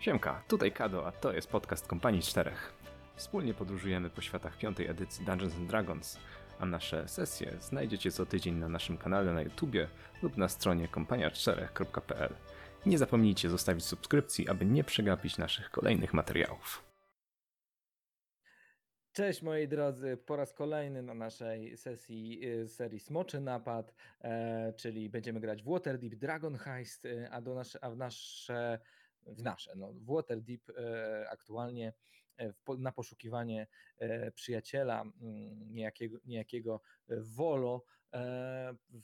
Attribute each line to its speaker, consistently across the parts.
Speaker 1: Siemka, tutaj Kado, a to jest podcast Kompanii Czterech. Wspólnie podróżujemy po światach piątej edycji Dungeons Dragons, a nasze sesje znajdziecie co tydzień na naszym kanale na YouTubie lub na stronie kompania4.pl. Nie zapomnijcie zostawić subskrypcji, aby nie przegapić naszych kolejnych materiałów.
Speaker 2: Cześć moi drodzy, po raz kolejny na naszej sesji y, serii Smoczy Napad, e, czyli będziemy grać w Waterdeep Dragon Heist, y, a, do nasze, a w nasze, w nasze, no w Waterdeep e, aktualnie e, na poszukiwanie e, przyjaciela mm, niejakiego, niejakiego Wolo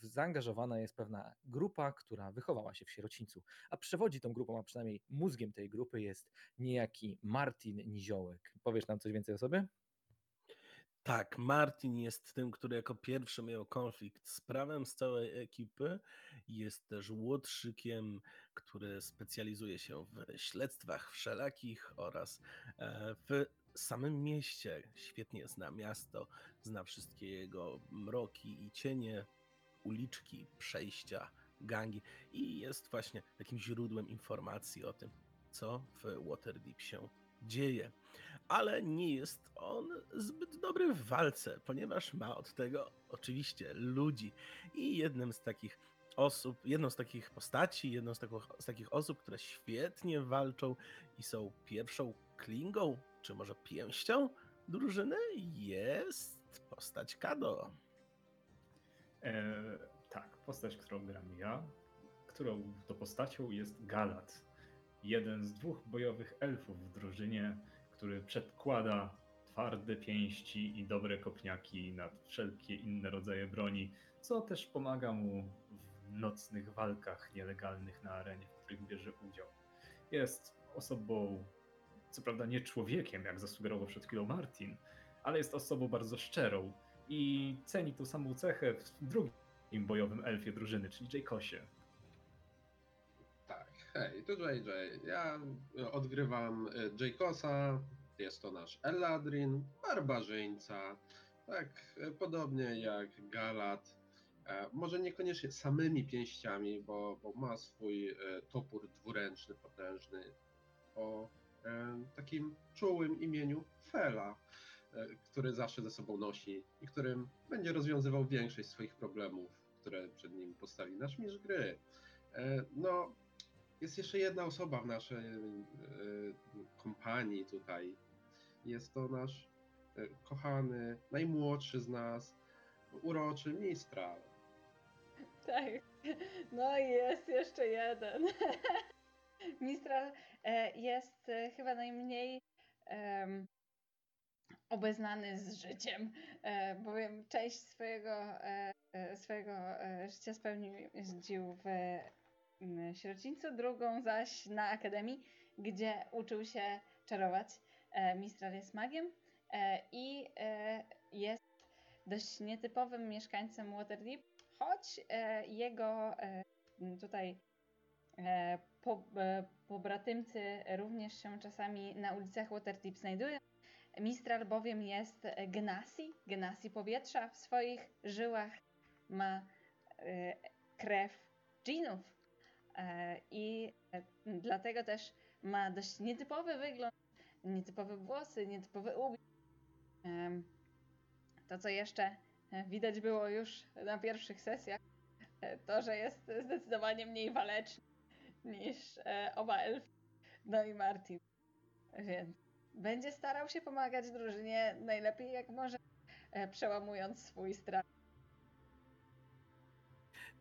Speaker 2: zaangażowana jest pewna grupa, która wychowała się w sierocińcu, a przewodzi tą grupą, a przynajmniej mózgiem tej grupy jest niejaki Martin Niziołek. Powiesz nam coś więcej o sobie?
Speaker 3: Tak, Martin jest tym, który jako pierwszy miał konflikt z prawem z całej ekipy. Jest też łotrzykiem, który specjalizuje się w śledztwach wszelakich oraz e, w samym mieście. Świetnie zna miasto, zna wszystkie jego mroki i cienie, uliczki, przejścia, gangi i jest właśnie takim źródłem informacji o tym, co w Waterdeep się dzieje ale nie jest on zbyt dobry w walce, ponieważ ma od tego oczywiście ludzi. I jednym z takich osób, jedną z takich postaci, jedną z, z takich osób, które świetnie walczą i są pierwszą klingą, czy może pięścią drużyny, jest postać Kado.
Speaker 4: E, tak, postać, którą gram ja, którą to postacią jest Galat. Jeden z dwóch bojowych elfów w drużynie, który przedkłada twarde pięści i dobre kopniaki nad wszelkie inne rodzaje broni, co też pomaga mu nocnych walkach nielegalnych na arenie, w których bierze udział. Jest osobą, co prawda nie człowiekiem, jak zasugerował przed chwilą Martin, ale jest osobą bardzo szczerą i ceni tą samą cechę w drugim bojowym elfie drużyny, czyli Jaykosie.
Speaker 5: Tak, hej, tu JJ. Ja odgrywam e, Jaykosa, jest to nasz Eladrin, barbarzyńca, tak e, podobnie jak Galat. E, Może niekoniecznie samymi pięściami, bo, bo ma swój e, topór dwuręczny, potężny, o e, takim czułym imieniu Fela, który zawsze ze sobą nosi i którym będzie rozwiązywał większość swoich problemów, które przed nim postawi nasz mistrz gry. No, jest jeszcze jedna osoba w naszej kompanii tutaj. Jest to nasz kochany, najmłodszy z nas, uroczy Mistral.
Speaker 6: Tak. No i jest jeszcze jeden. Mistral e, jest e, chyba najmniej em, obeznany z życiem, e, bowiem część swojego, swojego życia spędził w mm, sierocińcu, drugą zaś na akademii, gdzie uczył się czarować. Mistral jest magiem i jest dość nietypowym mieszkańcem Waterdeep, choć e, jego e, tutaj e, po, pobratymcy również się czasami na ulicach Waterdeep znajdują. Mistral bowiem jest Gnasi, Gnasi powietrza w swoich żyłach ma krew dżinów i dlatego też ma dość nietypowy wygląd, nietypowe włosy, nietypowy ubiór. To, co jeszcze widać było już na pierwszych sesjach, e, to, że jest zdecydowanie mniej waleczny niż e, oba elfy, no i Martin. Więc będzie starał się pomagać drużynie najlepiej jak może, e, przełamując swój strach.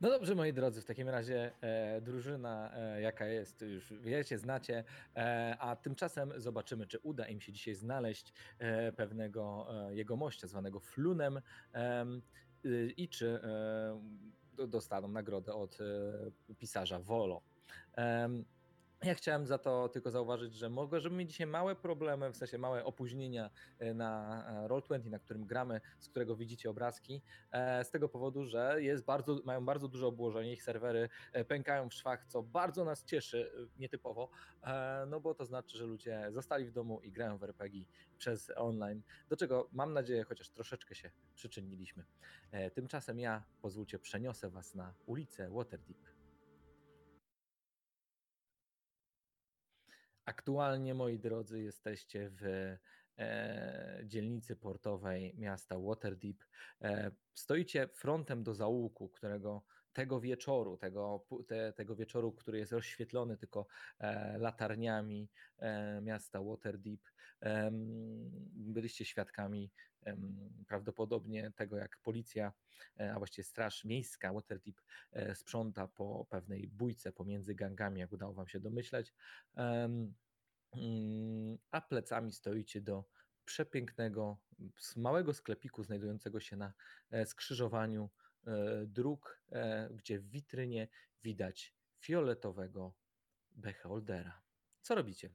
Speaker 2: No dobrze, moi drodzy, w takim razie e, drużyna, e, jaka jest, już wiecie, znacie, e, a tymczasem zobaczymy, czy uda im się dzisiaj znaleźć e, pewnego e, jegomościa zwanego Flunem em, y, i czy e, do- dostaną nagrodę od pisarza Volo. Em, ja chciałem za to tylko zauważyć, że możemy mieć dzisiaj małe problemy, w sensie małe opóźnienia e, na e, Roll20, na którym gramy, z którego widzicie obrazki, e, z tego powodu, że jest bardzo, mają bardzo duże obłożenie, ich serwery pękają w szwach, co bardzo nas cieszy, nietypowo, no bo to znaczy, że ludzie zostali w domu i grają w RPG przez online, do czego mam nadzieję chociaż troszeczkę się przyczyniliśmy. Tymczasem ja, pozwólcie, przeniosę Was na ulicę Waterdeep. Aktualnie, moi drodzy, jesteście w e, dzielnicy portowej miasta Waterdeep. E, stoicie frontem do zaułku, którego tego wieczoru, tego, te, tego wieczoru, który jest rozświetlony tylko e, latarniami e, miasta Waterdeep, byliście świadkami prawdopodobnie tego, jak policja, e, a właściwie Straż Miejska Waterdeep e, sprząta po pewnej bójce pomiędzy gangami, jak udało wam się domyśleć, mm, a plecami stoicie do przepięknego, małego sklepiku znajdującego się na e, skrzyżowaniu dróg, gdzie w witrynie widać fioletowego beholdera. Co robicie?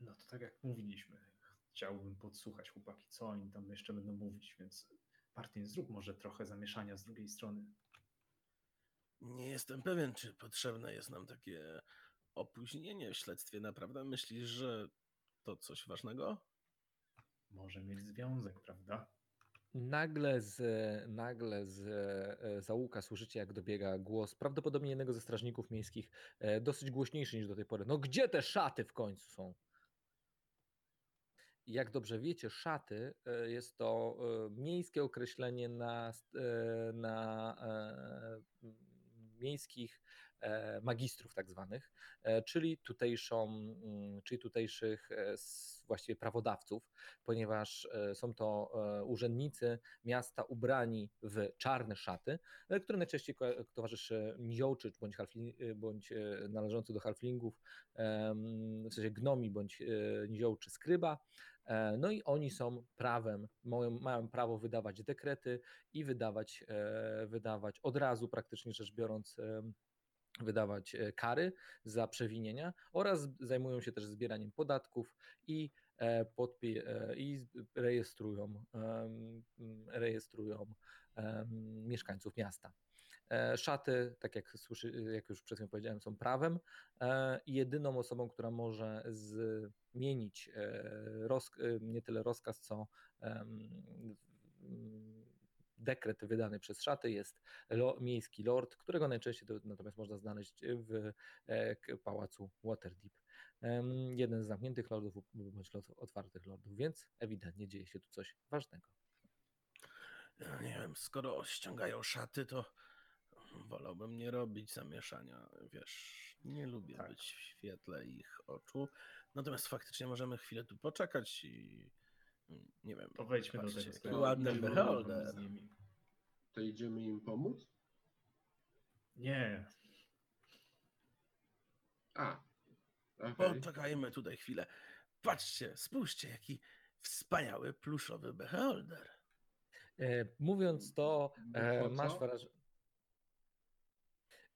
Speaker 4: No to tak jak mówiliśmy, chciałbym podsłuchać chłopaki, co oni tam jeszcze będą mówić, więc Martin, zrób może trochę zamieszania z drugiej strony.
Speaker 3: Nie jestem pewien, czy potrzebne jest nam takie opóźnienie w śledztwie. Naprawdę myślisz, że to coś ważnego?
Speaker 4: Może mieć związek, prawda?
Speaker 2: Nagle z, nagle z załuka słyszycie, jak dobiega głos prawdopodobnie jednego ze strażników miejskich, e, dosyć głośniejszy niż do tej pory. No gdzie te szaty w końcu są? Jak dobrze wiecie, szaty e, jest to e, miejskie określenie na, e, na miejskich magistrów tak zwanych, czyli tutejszą, mm, czyli tutejszych właściwie prawodawców, ponieważ są to urzędnicy miasta ubrani w czarne szaty, które najczęściej towarzyszy niziołczy bądź, bądź należący do halflingów, w sensie gnomi bądź niziołczy skryba, no i oni są prawem, mają prawo wydawać dekrety i wydawać, e, wydawać od razu, praktycznie rzecz biorąc, wydawać e, kary za przewinienia oraz zajmują się też zbieraniem podatków i, podpi- i rejestrują, rejestrują mieszkańców miasta. Szaty, tak jak, słyszy, jak już przed chwilą powiedziałem, są prawem i jedyną osobą, która może zmienić roz, nie tyle rozkaz, co dekret wydany przez szaty jest lo, miejski lord, którego najczęściej to, natomiast można znaleźć w e, pałacu Waterdeep. Jeden z zamkniętych lordów bądź otwartych lordów, więc ewidentnie dzieje się tu coś ważnego.
Speaker 3: Nie wiem, skoro ściągają szaty, to wolałbym nie robić zamieszania. Wiesz, nie lubię tak. być w świetle ich oczu. Natomiast faktycznie możemy chwilę tu poczekać i mm, nie wiem.
Speaker 4: To wejdźmy do tego
Speaker 3: sklepu. Beholder.
Speaker 5: To idziemy im pomóc?
Speaker 4: Nie.
Speaker 5: A.
Speaker 3: Okay. Poczekajmy tutaj chwilę. Patrzcie, spójrzcie, jaki wspaniały pluszowy beholder.
Speaker 2: E, mówiąc to, e, masz wrażenie.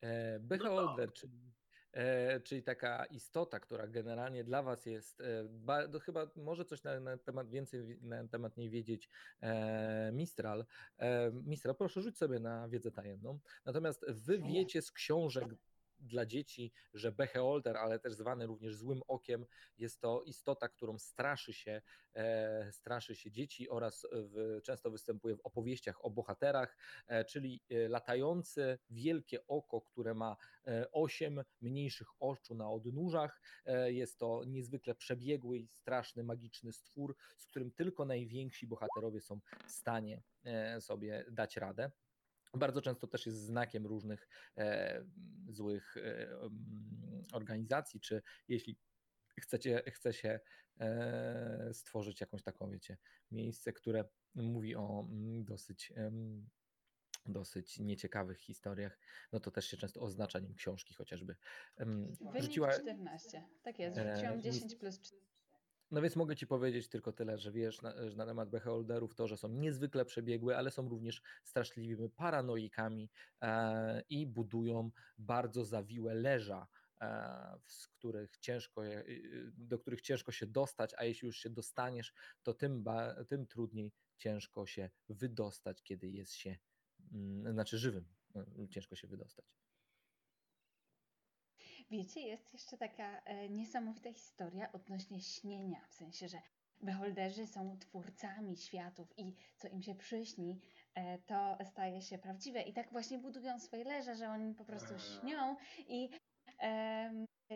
Speaker 2: E, beholder, no. czyli E, czyli taka istota, która generalnie dla Was jest, e, chyba może coś na, na, temat więcej na temat niej wiedzieć Mistral. Mistral, proszę rzuć sobie na wiedzę tajemną. Natomiast Wy wiecie z książek dla dzieci, że Beholder, ale też zwany również złym okiem, jest to istota, którą straszy się, e, straszy się dzieci oraz w, często występuje w opowieściach o bohaterach, e, czyli e, latające wielkie oko, które ma e, osiem mniejszych oczu na odnóżach. E, jest to niezwykle przebiegły i straszny, magiczny stwór, z którym tylko najwięksi bohaterowie są w stanie e, sobie dać radę bardzo często też jest znakiem różnych e, złych e, organizacji, czy jeśli chcecie, chce się e, stworzyć jakąś taką, wiecie, miejsce, które mówi o mm, dosyć dosyć nieciekawych historiach, no to też się często oznacza nim książki chociażby.
Speaker 6: Wynik Rzuciła... 14, tak jest, rzuciłam 10 plus 4.
Speaker 2: No więc mogę Ci powiedzieć tylko tyle, że wiesz na, na temat beholderów to, że są niezwykle przebiegłe, ale są również straszliwymi paranoikami e, i budują bardzo zawiłe leża, e, z których ciężko, do których ciężko się dostać, a jeśli już się dostaniesz, to tym, ba, tym trudniej ciężko się wydostać, kiedy jest się, mm, znaczy żywym, no, ciężko się wydostać.
Speaker 6: Wiecie, jest jeszcze taka e, niesamowita historia odnośnie śnienia, w sensie, że beholderzy są twórcami światów i co im się przyśni, e, to staje się prawdziwe. I tak właśnie budują swoje leże, że oni po prostu śnią i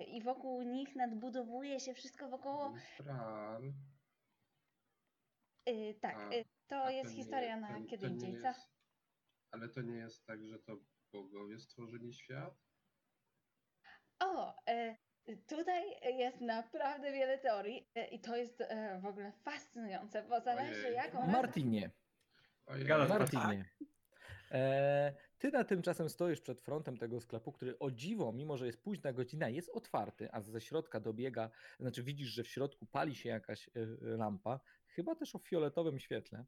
Speaker 6: i wokół nich nadbudowuje się wszystko wokoło.
Speaker 5: Mistral.
Speaker 6: Y, tak,
Speaker 5: A-
Speaker 6: y, to
Speaker 5: a
Speaker 6: jest
Speaker 5: nie-
Speaker 6: historia na kiedy indziej, co?
Speaker 5: jest- Ale to nie jest tak, że to bogowie stworzyli świat?
Speaker 6: O, e, tutaj jest naprawdę wiele teorii e, i to jest e, w ogóle fascynujące, bo zależy
Speaker 5: Ojej.
Speaker 6: jaką.
Speaker 2: Martinie,
Speaker 5: Ojej.
Speaker 4: Galat-
Speaker 2: Martinie. E, ty na tymczasem stoisz przed frontem tego sklepu, który o dziwo, mimo że jest późna godzina, jest otwarty, a ze środka dobiega, znaczy widzisz, że w środku pali się jakaś e, lampa, chyba też o fioletowym świetle.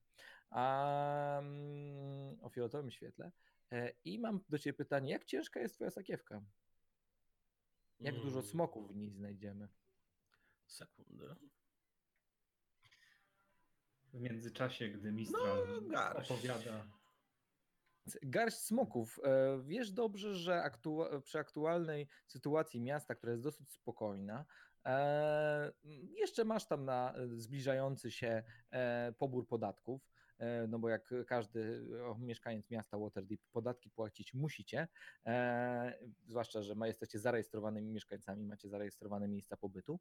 Speaker 2: A, mm, o fioletowym świetle. E, I mam do ciebie pytanie, jak ciężka jest twoja sakiewka? Jak dużo
Speaker 3: Mm,
Speaker 2: smoków w niej znajdziemy?
Speaker 3: Sekundę.
Speaker 4: W międzyczasie, gdy Mistral
Speaker 3: No, garść.
Speaker 4: opowiada.
Speaker 2: Garść smoków. E, Wiesz dobrze, że aktu- przy aktualnej sytuacji miasta, która jest dosyć spokojna, e, jeszcze masz tam na e, zbliżający się e, pobór podatków. E, No bo jak każdy o, mieszkaniec miasta Waterdeep, podatki płacić musicie, e, zwłaszcza, że ma, jesteście zarejestrowanymi mieszkańcami, macie zarejestrowane miejsca pobytu.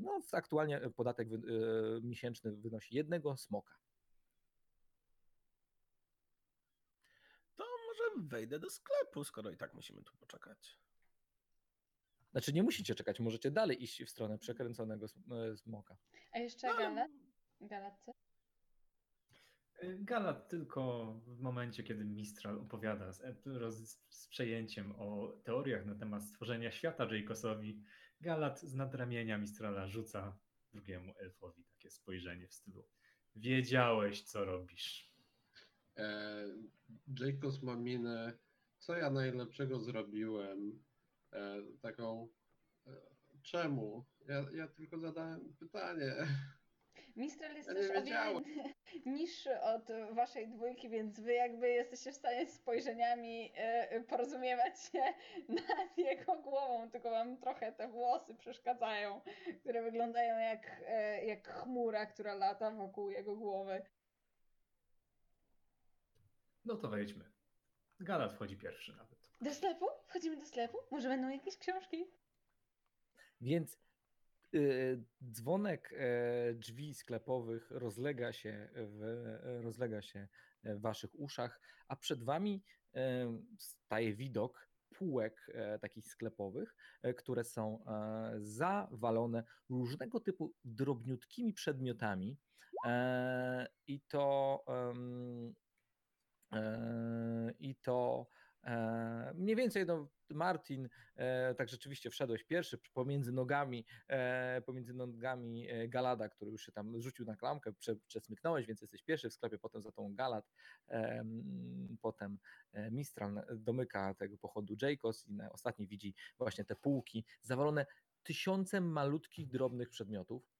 Speaker 2: No, aktualnie podatek wy, e, miesięczny wynosi jednego smoka.
Speaker 3: To może wejdę do sklepu, skoro i tak musimy tu poczekać.
Speaker 2: Znaczy nie musicie czekać, możecie dalej iść w stronę przekręconego sm- e, smoka.
Speaker 6: A jeszcze
Speaker 3: No?
Speaker 6: Galatce?
Speaker 4: Y, Galat tylko w momencie, kiedy Mistral opowiada z, roz, z przejęciem o teoriach na temat stworzenia świata Jacosowi, Galat z nadramienia Mistrala rzuca drugiemu elfowi takie spojrzenie w stylu wiedziałeś, co robisz.
Speaker 5: E, Jacobs ma minę, co ja najlepszego zrobiłem. E, taką, e, czemu? Ja, ja tylko zadałem pytanie.
Speaker 6: Mistral jest też o niższy od waszej dwójki, więc wy jakby jesteście w stanie spojrzeniami e, porozumiewać się nad jego głową, tylko wam trochę te włosy przeszkadzają, które wyglądają jak, e, jak chmura, która lata wokół jego głowy.
Speaker 4: No to wejdźmy. Galat wchodzi pierwszy nawet.
Speaker 6: Do sklepu? Wchodzimy do sklepu? Może będą jakieś książki?
Speaker 2: Więc dzwonek e, drzwi sklepowych rozlega się, w, e, rozlega się w waszych uszach, a przed wami e, staje widok półek takich sklepowych, które są zawalone różnego typu drobniutkimi przedmiotami i to i to mniej więcej no, Martin, e, tak rzeczywiście wszedłeś pierwszy pomiędzy nogami, e, pomiędzy nogami e, Galada, który już się tam rzucił na klamkę, prze, przesmyknąłeś, więc jesteś pierwszy w sklepie, potem za tą Galad, e, potem e, Mistral domyka tego pochodu Jacobs i ostatni widzi właśnie te półki zawalone tysiącem malutkich, drobnych przedmiotów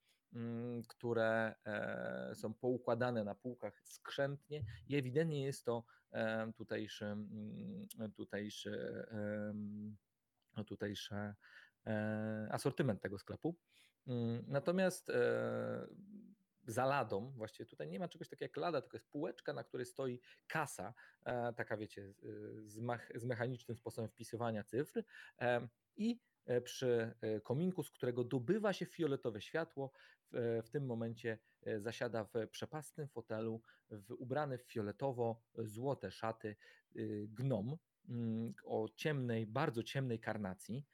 Speaker 2: które e, są poukładane na półkach skrzętnie i ewidentnie jest to e, tutejszy, mm, tutejszy, em, tutejszy e, asortyment tego sklepu. Mm, Natomiast za ladą, właściwie tutaj nie ma czegoś takiego jak lada, tylko jest półeczka, na której stoi kasa, taka wiecie, z- z, mechanicznym sposobem wpisywania cyfr i przy e, kominku, z którego dobywa się fioletowe światło, w, w tym momencie e, zasiada w przepastnym fotelu, w, ubrany w fioletowo-złote szaty gnom mm, o ciemnej, bardzo ciemnej karnacji.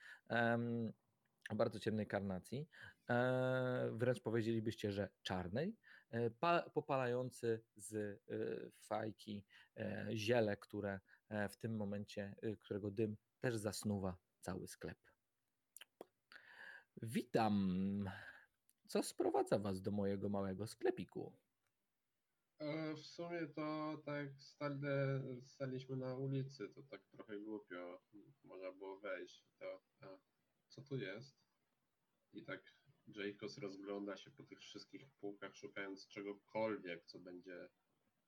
Speaker 2: o bardzo ciemnej karnacji, e, wręcz powiedzielibyście, że czarnej, e, pa, popalający z e, fajki e, ziele, które e, w tym momencie, e, którego dym też zasnuwa cały sklep. Witam. Co sprowadza Was do mojego małego sklepiku?
Speaker 5: E, w sumie to tak stale, staliśmy na ulicy, to tak trochę głupio. Można było wejść. To, a, co tu jest? I tak Jacobs rozgląda się po tych wszystkich półkach, szukając czegokolwiek, co będzie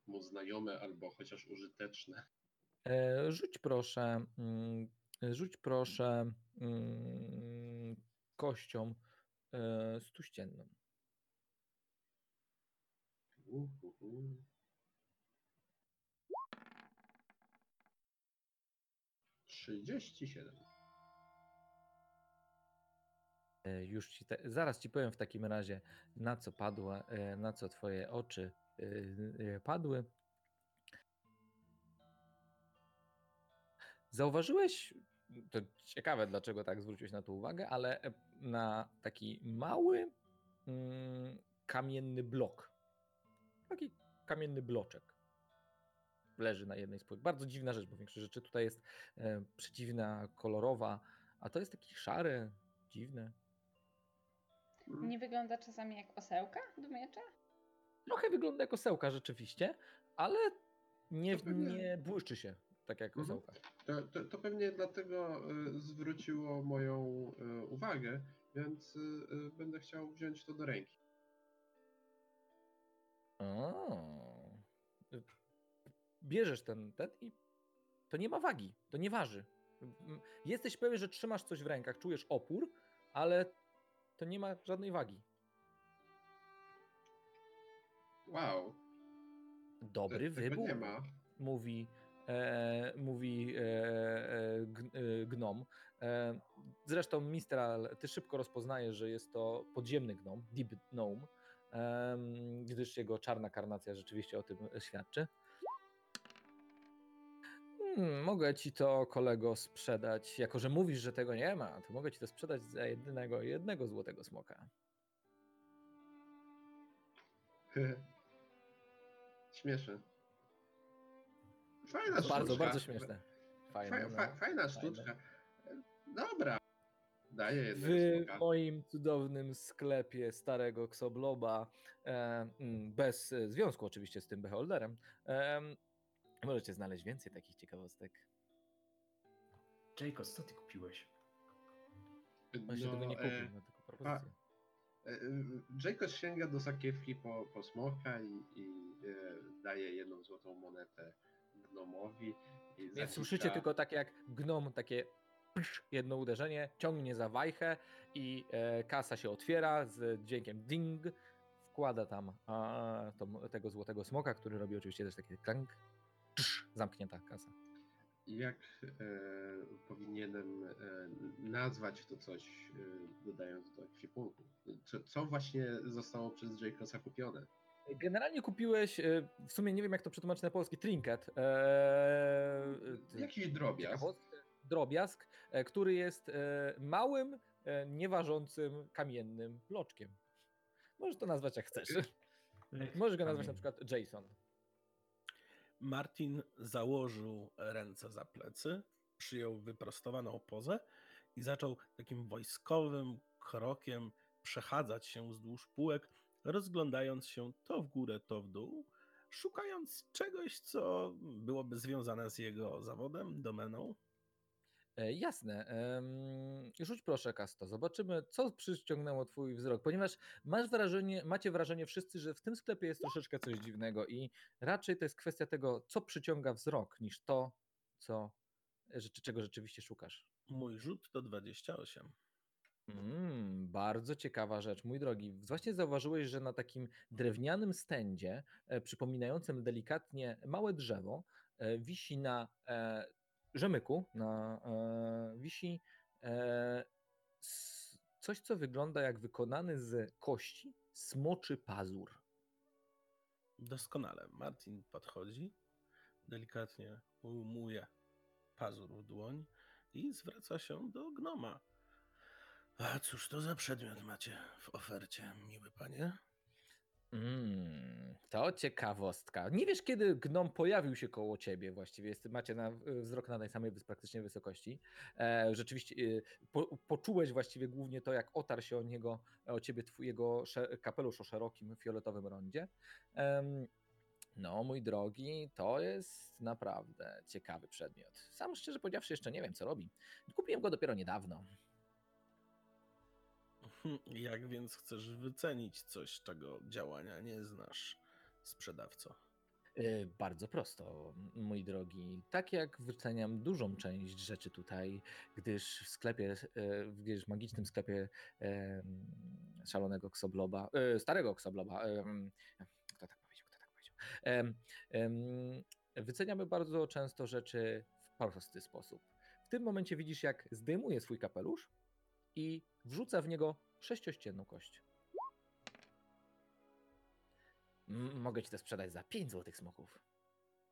Speaker 5: mu znajome albo chociaż użyteczne.
Speaker 2: E, Rzuć proszę, mm, rzuć proszę mm, kością e, stuścienną.
Speaker 5: Uhuhu. Trzydzieści siedem.
Speaker 2: E, Już ci te, zaraz ci powiem w takim razie, na co padła, e, na co twoje oczy e, e, padły. Zauważyłeś, to ciekawe, dlaczego tak zwróciłeś na to uwagę, ale na taki mały mm, kamienny blok. Taki kamienny bloczek leży na jednej z półek. Bardzo dziwna rzecz, bo większość rzeczy tutaj jest e, przeciwna, kolorowa, a to jest taki szary, dziwny.
Speaker 5: Mm,
Speaker 6: Nie wygląda czasami jak osełka do miecza?
Speaker 2: Trochę wygląda jak osełka rzeczywiście, ale nie,
Speaker 5: pewnie-
Speaker 2: nie błyszczy się tak jak
Speaker 5: Mhm. To, to, to pewnie dlatego y, zwróciło moją y, uwagę, więc y, będę chciał wziąć to do ręki.
Speaker 2: O. Bierzesz ten, ten i to nie ma wagi, to nie waży. Jesteś pewien, że trzymasz coś w rękach, czujesz opór, ale to nie ma żadnej wagi.
Speaker 5: Wow.
Speaker 2: Dobry
Speaker 5: tego
Speaker 2: wybór, mówi, e, mówi e, e, e, gnom. E, zresztą, Mistral, ty szybko rozpoznajesz, że jest to podziemny gnom, deep gnome, gdyż jego czarna karnacja rzeczywiście o tym świadczy. Hmm, mogę ci to, kolego, sprzedać. Jako, że mówisz, że tego nie ma, to mogę ci to sprzedać za jedynego, jednego złotego smoka.
Speaker 5: Śmieszne. Fajna
Speaker 2: Bardzo,
Speaker 5: sztuczka.
Speaker 2: bardzo śmieszne. Fajne,
Speaker 5: Fa,
Speaker 2: no.
Speaker 5: fa, fajna sztuczka. Dobra. Daję jednego
Speaker 2: w
Speaker 5: smoka.
Speaker 2: moim cudownym sklepie starego Xobloba, e, mm, bez e, związku oczywiście z tym beholderem, e, możecie znaleźć więcej takich ciekawostek.
Speaker 4: Jacob, co ty kupiłeś?
Speaker 2: On się
Speaker 5: No,
Speaker 2: tego nie
Speaker 5: e,
Speaker 2: kupił, ma tylko propozycję.
Speaker 5: e, e, Jacob sięga do sakiewki po, po smoka i, i e, daje jedną złotą monetę gnomowi.
Speaker 2: Więc
Speaker 5: kilka-
Speaker 2: słyszycie tylko tak jak gnom takie psz, jedno uderzenie, ciągnie za wajchę i e, kasa się otwiera z dźwiękiem ding, wkłada tam a, to, tego złotego smoka, który robi oczywiście też takie klank, psz, zamknięta kasa.
Speaker 5: Jak e, powinienem e, nazwać to coś, e, dodając do ekwipunku? Co, co właśnie zostało przez Jacosa kupione?
Speaker 2: Generalnie kupiłeś, e, w sumie nie wiem jak to przetłumaczyć na polski, trinket. E, ty-
Speaker 5: Jakiś drobiazg.
Speaker 2: drobiazg, e, który jest małym, nieważącym, kamiennym bloczkiem. Możesz to nazwać jak chcesz. Możesz go nazwać na przykład Jason.
Speaker 3: Martin założył ręce za plecy, przyjął wyprostowaną pozę i zaczął takim wojskowym krokiem przechadzać się wzdłuż półek, rozglądając się to w górę, to w dół, szukając czegoś, co byłoby związane z jego zawodem, domeną.
Speaker 2: E, Jasne. Rzuć proszę Kasto. Zobaczymy, co przyciągnęło twój wzrok, ponieważ masz wrażenie, macie wrażenie wszyscy, że w tym sklepie jest troszeczkę coś dziwnego i raczej to jest kwestia tego, co przyciąga wzrok, niż to, co, czego rzeczywiście szukasz.
Speaker 3: Mój rzut to 28.
Speaker 2: Mm, bardzo ciekawa rzecz, mój drogi. Właśnie zauważyłeś, że na takim drewnianym stędzie, e, przypominającym delikatnie małe drzewo, e, wisi na e, rzemyku, na, e, wisi s, coś, co wygląda jak wykonany z kości smoczy pazur.
Speaker 3: Doskonale. Martin podchodzi, delikatnie ujmuje pazur w dłoń i zwraca się do gnoma. A cóż to za przedmiot macie w ofercie, miły panie?
Speaker 2: Mm, to ciekawostka. Nie wiesz, kiedy gnom pojawił się koło ciebie właściwie. Jest, macie na, wzrok na tej samej praktycznie wysokości. E, rzeczywiście e, po, poczułeś właściwie głównie to, jak otarł się o niego, o ciebie twój, jego kapelusz o szerokim fioletowym rondzie. Em, no, mój drogi, to jest naprawdę ciekawy przedmiot. Sam szczerze powiedziawszy, jeszcze nie wiem, co robi. Kupiłem go dopiero niedawno.
Speaker 3: Jak więc chcesz wycenić coś, czego działania nie znasz, sprzedawco?
Speaker 2: E, Bardzo prosto, mój drogi. Tak jak wyceniam dużą część rzeczy tutaj, gdyż w sklepie, e, gdyż w magicznym sklepie szalonego Ksobloba, e, starego Ksobloba, kto tak powiedział, kto tak powiedział, wyceniamy bardzo często rzeczy w prosty sposób. W tym momencie widzisz, jak zdejmuje swój kapelusz i wrzuca w niego sześciościenną kość. M- mogę ci to sprzedać za 5 złotych smoków.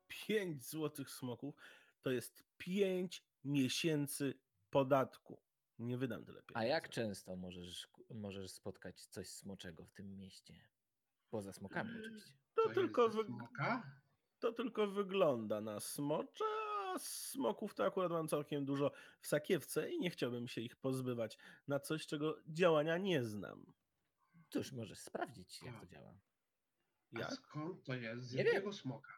Speaker 3: 5 złotych smoków to jest 5 miesięcy podatku. Nie wydam tyle pieniędzy.
Speaker 2: A jak często możesz, możesz spotkać coś smoczego w tym mieście? Poza smokami oczywiście.
Speaker 3: To,
Speaker 5: To
Speaker 3: tylko
Speaker 5: smoka?
Speaker 3: to tylko wygląda na smocza, a smoków to akurat mam całkiem dużo w sakiewce i nie chciałbym się ich pozbywać na coś, czego działania nie znam.
Speaker 2: Cóż, możesz sprawdzić, jak to działa.
Speaker 5: A
Speaker 3: Jak?
Speaker 5: skąd to jest? Z
Speaker 2: Nie
Speaker 5: jakiego smoka?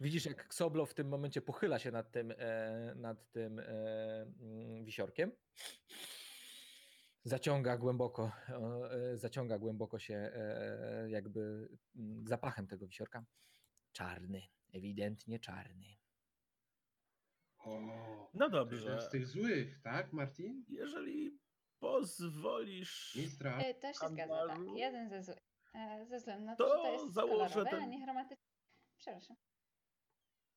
Speaker 2: Widzisz, jak Ksoblo w tym momencie pochyla się nad tym, e, nad tym e, mm, wisiorkiem. Zaciąga głęboko, e, zaciąga głęboko się e, jakby mm, zapachem tego wisiorka. Czarny, ewidentnie czarny.
Speaker 5: O,
Speaker 3: No dobrze,
Speaker 5: z tych złych, tak, Martin?
Speaker 3: jeżeli pozwolisz,
Speaker 5: Mistra?
Speaker 6: E, To się zgadza, tak. Jeden ze złych. E, Ze względu na to,
Speaker 3: To
Speaker 6: że to jest
Speaker 3: założę
Speaker 6: kolorowe, a
Speaker 3: ten-
Speaker 6: nie chromatyczne. Przepraszam.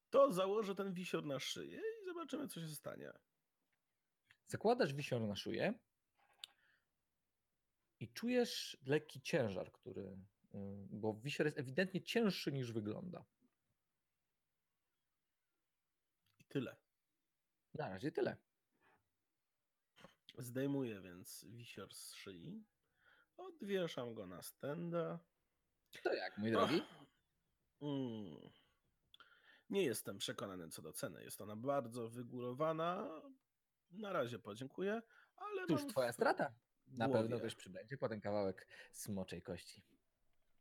Speaker 3: to założę ten wisior na szyję i zobaczymy, co się stanie.
Speaker 2: Zakładasz wisior na szyję i czujesz lekki ciężar, który. y, Bo wisior jest ewidentnie cięższy niż wygląda.
Speaker 3: I tyle.
Speaker 2: Na razie tyle.
Speaker 3: Zdejmuję więc wisior z szyi, odwieszam go na stenda.
Speaker 2: To jak, mój drogi?
Speaker 3: Mm. Nie jestem przekonany co do ceny. Jest ona bardzo wygórowana. Na razie podziękuję, ale. Mam
Speaker 2: twoja strata. Na pewno
Speaker 3: głowie.
Speaker 2: ktoś przybędzie po ten kawałek smoczej kości.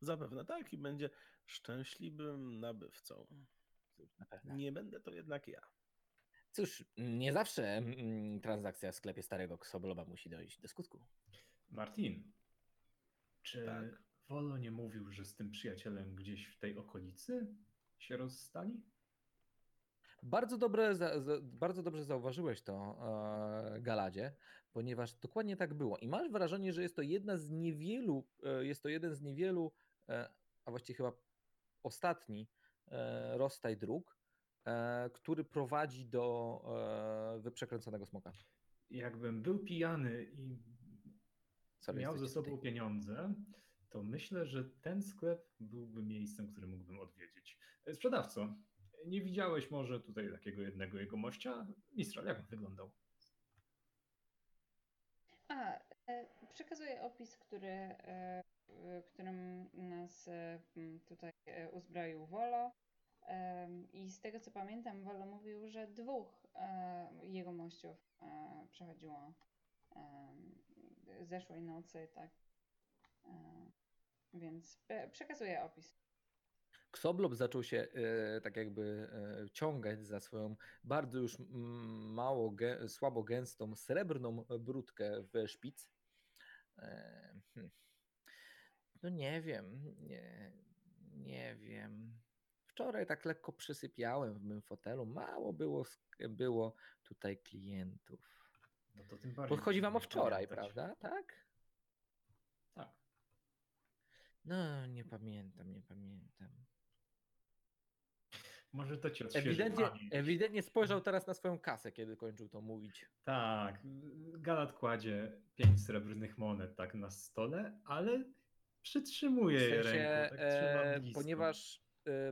Speaker 3: Zapewne tak i będzie szczęśliwym nabywcą.
Speaker 2: Na pewno.
Speaker 3: Nie będę to jednak ja.
Speaker 2: Cóż, nie zawsze mm, transakcja w sklepie starego Ksobloba musi dojść do skutku.
Speaker 4: Martin, czy
Speaker 3: Tak.
Speaker 4: Wolo nie mówił, że z tym przyjacielem gdzieś w tej okolicy się rozstali?
Speaker 2: Bardzo, dobre, bardzo dobrze zauważyłeś to, e, Galadzie, ponieważ dokładnie tak było. I masz wrażenie, że jest to jedna z niewielu, e, jest to jeden z niewielu, e, a właściwie chyba ostatni rozstaj dróg, który prowadzi do e, wyprzekręconego smoka.
Speaker 4: Jakbym był pijany i
Speaker 2: Sorry,
Speaker 4: miał ze sobą
Speaker 2: tutaj.
Speaker 4: pieniądze, to myślę, że ten sklep byłby miejscem, które mógłbym odwiedzić. E, Sprzedawco, nie widziałeś może tutaj takiego jednego jego mościa? Mistral, jak on wyglądał?
Speaker 6: A, e, przekazuję opis, który, e, którym nas e, tutaj e, uzbroił Wolo. I z tego co pamiętam, Wolo mówił, że dwóch e, jego mościów e, przechodziło zeszłej nocy, tak. E, Więc przekazuję opis.
Speaker 2: Ksoblob zaczął się e, tak jakby e, ciągać za swoją bardzo już mało, gę, słabo gęstą srebrną brudkę w szpic. E, hmm. No nie wiem, nie, nie wiem. Wczoraj tak lekko przysypiałem w mym fotelu. Mało było, było tutaj klientów.
Speaker 4: No to tym bardziej.
Speaker 2: Bo chodzi wam o wczoraj,
Speaker 4: pamiętać.
Speaker 2: prawda? Tak?
Speaker 4: Tak.
Speaker 2: No, nie pamiętam, nie pamiętam.
Speaker 4: Może to ci odświeży
Speaker 2: Ewidentnie,
Speaker 4: pamięć.
Speaker 2: ewidentnie spojrzał teraz na swoją kasę, kiedy kończył to mówić.
Speaker 4: Tak, Galat kładzie pięć srebrnych monet tak na stole, ale przytrzymuje
Speaker 2: W
Speaker 4: je
Speaker 2: sensie,
Speaker 4: ręką, tak
Speaker 2: e, ponieważ,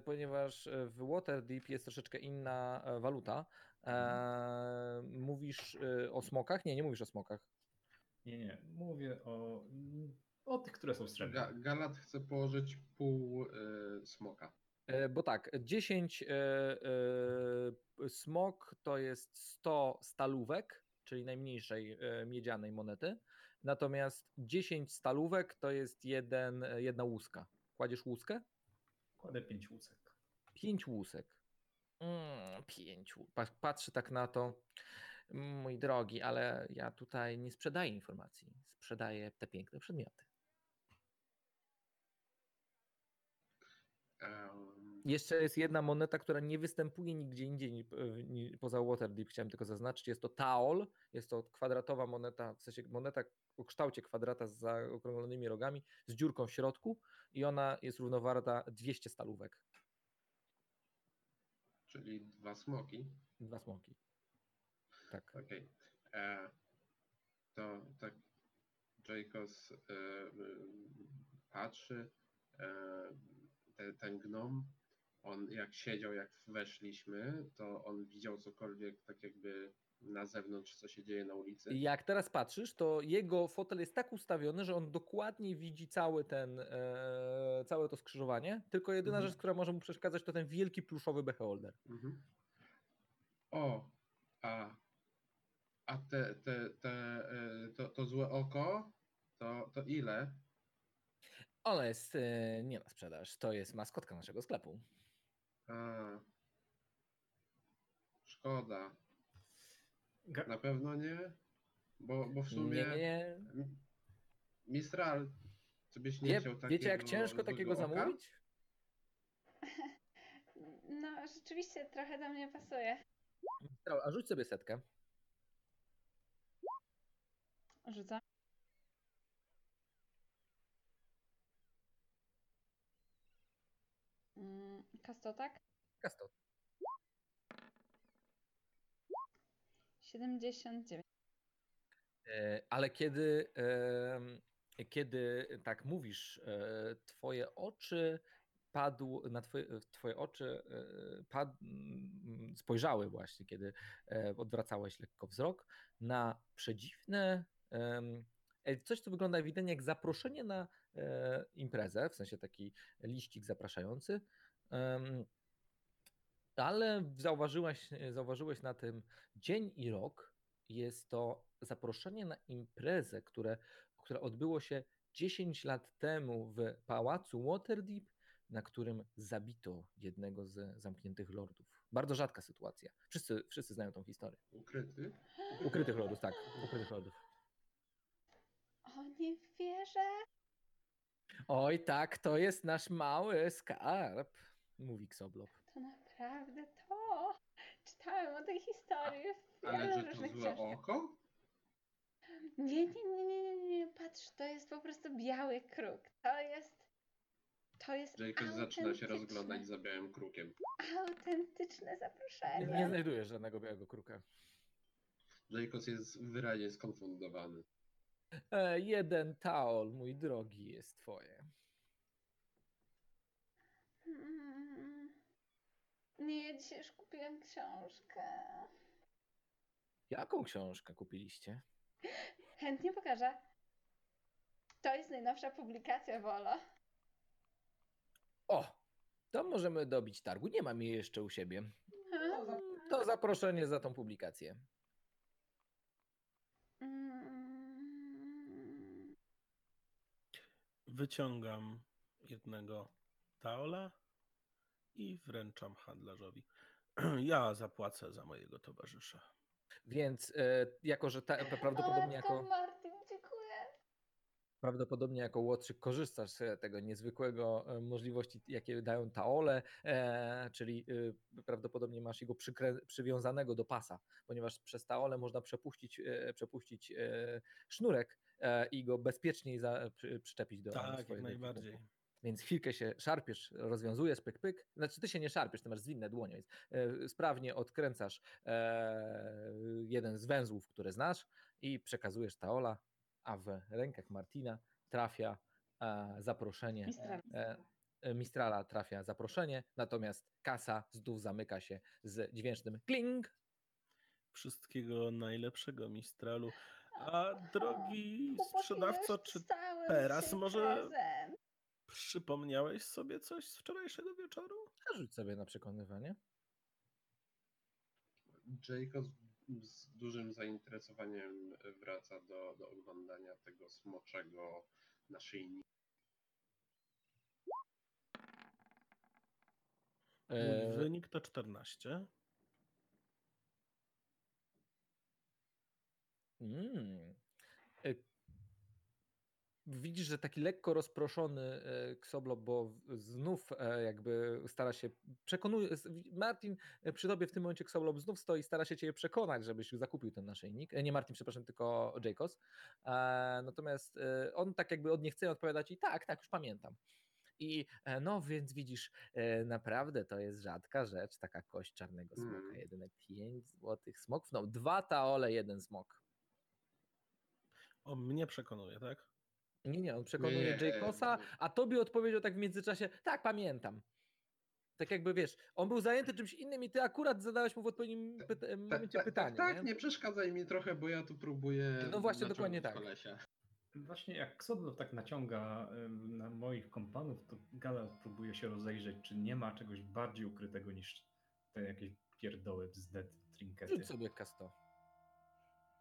Speaker 2: ponieważ e, w Waterdeep jest troszeczkę inna e, waluta. E, mówisz e, o smokach? Nie, nie mówisz o smokach.
Speaker 4: Nie, nie, mówię o, o tych, które są srebrne.
Speaker 5: Ga Galat chce położyć pół y, smoka.
Speaker 2: E, Bo tak, 10 e, e, smok to jest 100 stalówek, czyli najmniejszej e, miedzianej monety. Natomiast 10 stalówek to jest jeden, jedna łuska. Kładziesz łuskę?
Speaker 4: Kładę pięć łusek.
Speaker 2: Pięć łusek. Mm, pa- Patrzę tak na to. Mój drogi, ale ja tutaj nie sprzedaję informacji. Sprzedaję te piękne przedmioty. Jeszcze jest jedna moneta, która nie występuje nigdzie indziej ni- ni- poza Waterdeep. Chciałem tylko zaznaczyć. Jest to Taol. Jest to kwadratowa moneta, w sensie moneta o kształcie kwadrata z zaokrąglonymi rogami, z dziurką w środku i ona jest równowarta 200 stalówek.
Speaker 5: czyli dwa smoki.
Speaker 2: Dwa smoki. Tak.
Speaker 5: Okej. E, to tak Jacobs e, patrzy, e, ten, ten gnom, on jak siedział, jak weszliśmy, to on widział cokolwiek tak jakby na zewnątrz, co się dzieje na ulicy.
Speaker 2: Jak teraz patrzysz, to jego fotel jest tak ustawiony, że on dokładnie widzi cały ten, e, całe to skrzyżowanie, tylko jedyna
Speaker 5: Mhm.
Speaker 2: rzecz, która może mu przeszkadzać, to ten wielki pluszowy beholder.
Speaker 5: Mhm. O, a, a te, te, te, e, to, to złe oko, to, to ile?
Speaker 2: Ona jest e, nie na sprzedaż, to jest maskotka naszego sklepu.
Speaker 5: A, szkoda.
Speaker 4: Ga-
Speaker 5: Na pewno nie? Bo, bo w sumie
Speaker 2: nie, nie.
Speaker 5: Mistral, co byś nie
Speaker 2: Wie,
Speaker 5: chciał takiego
Speaker 2: wiecie, jak ciężko takiego
Speaker 5: oka?
Speaker 2: zamówić?
Speaker 6: No, rzeczywiście trochę do mnie pasuje.
Speaker 2: Dobra, A rzuć sobie setkę.
Speaker 6: Rzucam. Mm, Kasto, tak?
Speaker 2: Kasto.
Speaker 6: 79.
Speaker 2: E, Ale kiedy, em, kiedy tak mówisz, e, twoje oczy padł, na twoje, twoje oczy e, pad, mm, spojrzały właśnie, kiedy e, odwracałeś lekko wzrok na przedziwne, e, coś co wygląda ewidentnie jak zaproszenie na e, imprezę, w sensie taki liścik zapraszający. Ale zauważyłaś, zauważyłeś na tym dzień i rok, jest to zaproszenie na imprezę, które, które odbyło się 10 lat temu w pałacu Waterdeep, na którym zabito jednego z zamkniętych lordów. Bardzo rzadka sytuacja. Wszyscy, wszyscy znają tą historię.
Speaker 5: Ukryty?
Speaker 2: Ukrytych lordów, tak. Ukrytych lordów.
Speaker 6: O, nie wierzę.
Speaker 2: Oj, tak, to jest nasz mały skarb, mówi Xoblop.
Speaker 6: To naprawdę to. Czytałem o tej historii w
Speaker 5: Ale
Speaker 6: wielu
Speaker 5: że to
Speaker 6: różnych
Speaker 5: złe
Speaker 6: książkach.
Speaker 5: oko?
Speaker 6: Nie, nie, nie, nie, nie, nie, patrz, to jest po prostu biały kruk. To jest. To jest.
Speaker 5: Jacob zaczyna się
Speaker 6: autentyczne-
Speaker 5: rozglądać za białym krukiem.
Speaker 6: Autentyczne
Speaker 2: Nie,
Speaker 6: zaproszenie.
Speaker 2: nie znajdujesz żadnego białego kruka.
Speaker 5: Jacob jest wyraźnie skonfundowany.
Speaker 2: E, jeden taol, mój drogi, jest twoje.
Speaker 6: Nie, ja dzisiaj już kupiłem książkę.
Speaker 2: Jaką książkę kupiliście?
Speaker 6: Chętnie pokażę. To jest najnowsza publikacja Wolo.
Speaker 2: O, to możemy dobić targu. Nie mam jej jeszcze u siebie.
Speaker 6: Ha?
Speaker 2: To zaproszenie za tą publikację.
Speaker 6: Mm.
Speaker 3: Wyciągam jednego taola i wręczam handlarzowi. Ja zapłacę za mojego towarzysza.
Speaker 2: Więc e, jako, że ta, prawdopodobnie jako,
Speaker 6: Martin, dziękuję.
Speaker 2: prawdopodobnie jako łotrzyk korzystasz z tego niezwykłego e, możliwości, jakie dają taole, e, czyli e, prawdopodobnie masz jego przykrę, przywiązanego do pasa, ponieważ przez taole można przepuścić, e, przepuścić e, sznurek e, i go bezpieczniej za, przy, przyczepić do
Speaker 3: Tak, jak najbardziej.
Speaker 2: Więc chwilkę się szarpiesz, rozwiązujesz, pyk, pyk. Znaczy ty się nie szarpiesz, ty masz zwinne dłonie, więc e, sprawnie odkręcasz e, jeden z węzłów, które znasz i przekazujesz Taola, a w rękach Martina trafia e, zaproszenie.
Speaker 6: Mistral.
Speaker 2: E, Mistrala trafia zaproszenie, natomiast kasa znów zamyka się z dźwięcznym kling.
Speaker 3: Wszystkiego najlepszego, Mistralu. A drogi sprzedawco, czy teraz może-. Przypomniałeś sobie coś z wczorajszego wieczoru?
Speaker 2: Rzuć sobie na przekonywanie.
Speaker 5: Jacob z dużym zainteresowaniem wraca do, do oglądania tego smoczego naszyjnika.
Speaker 3: Mój
Speaker 2: E,
Speaker 3: wynik to 14.
Speaker 2: Mm. E, Widzisz, że taki lekko rozproszony e, Ksoblo, bo w- znów e, jakby stara się przekonuje. Martin e, przy tobie w tym momencie Ksoblo znów stoi, stara się cię przekonać, żebyś zakupił ten naszyjnik. E, Nie Martin, przepraszam, tylko Jacobs. E, Natomiast e, on tak jakby od niechcenia odpowiada ci, tak, tak, już pamiętam. I e, no, więc widzisz, e, naprawdę to jest rzadka rzecz, taka kość czarnego smoka.
Speaker 5: Mm.
Speaker 2: Jedyne 5 złotych smoków, no dwa taole, jeden smok.
Speaker 3: O mnie przekonuje, tak?
Speaker 2: Nie, nie, on przekonuje
Speaker 5: no.
Speaker 2: a tobie odpowiedział tak w międzyczasie, tak, pamiętam. Tak jakby wiesz, on był zajęty czymś innym i ty akurat zadałeś mu w odpowiednim pyta-
Speaker 5: Tak,
Speaker 2: momencie pytanie.
Speaker 5: tak,
Speaker 2: nie?
Speaker 5: nie przeszkadzaj mi trochę, bo ja tu próbuję.
Speaker 2: No właśnie, dokładnie tak.
Speaker 5: Kolesia.
Speaker 4: Właśnie jak Ksodlo tak naciąga na moich kompanów, to Gala próbuje się rozejrzeć, czy nie ma czegoś bardziej ukrytego niż te jakieś pierdoły, bzdety, trinkety.
Speaker 2: Rzuć sobie kasto.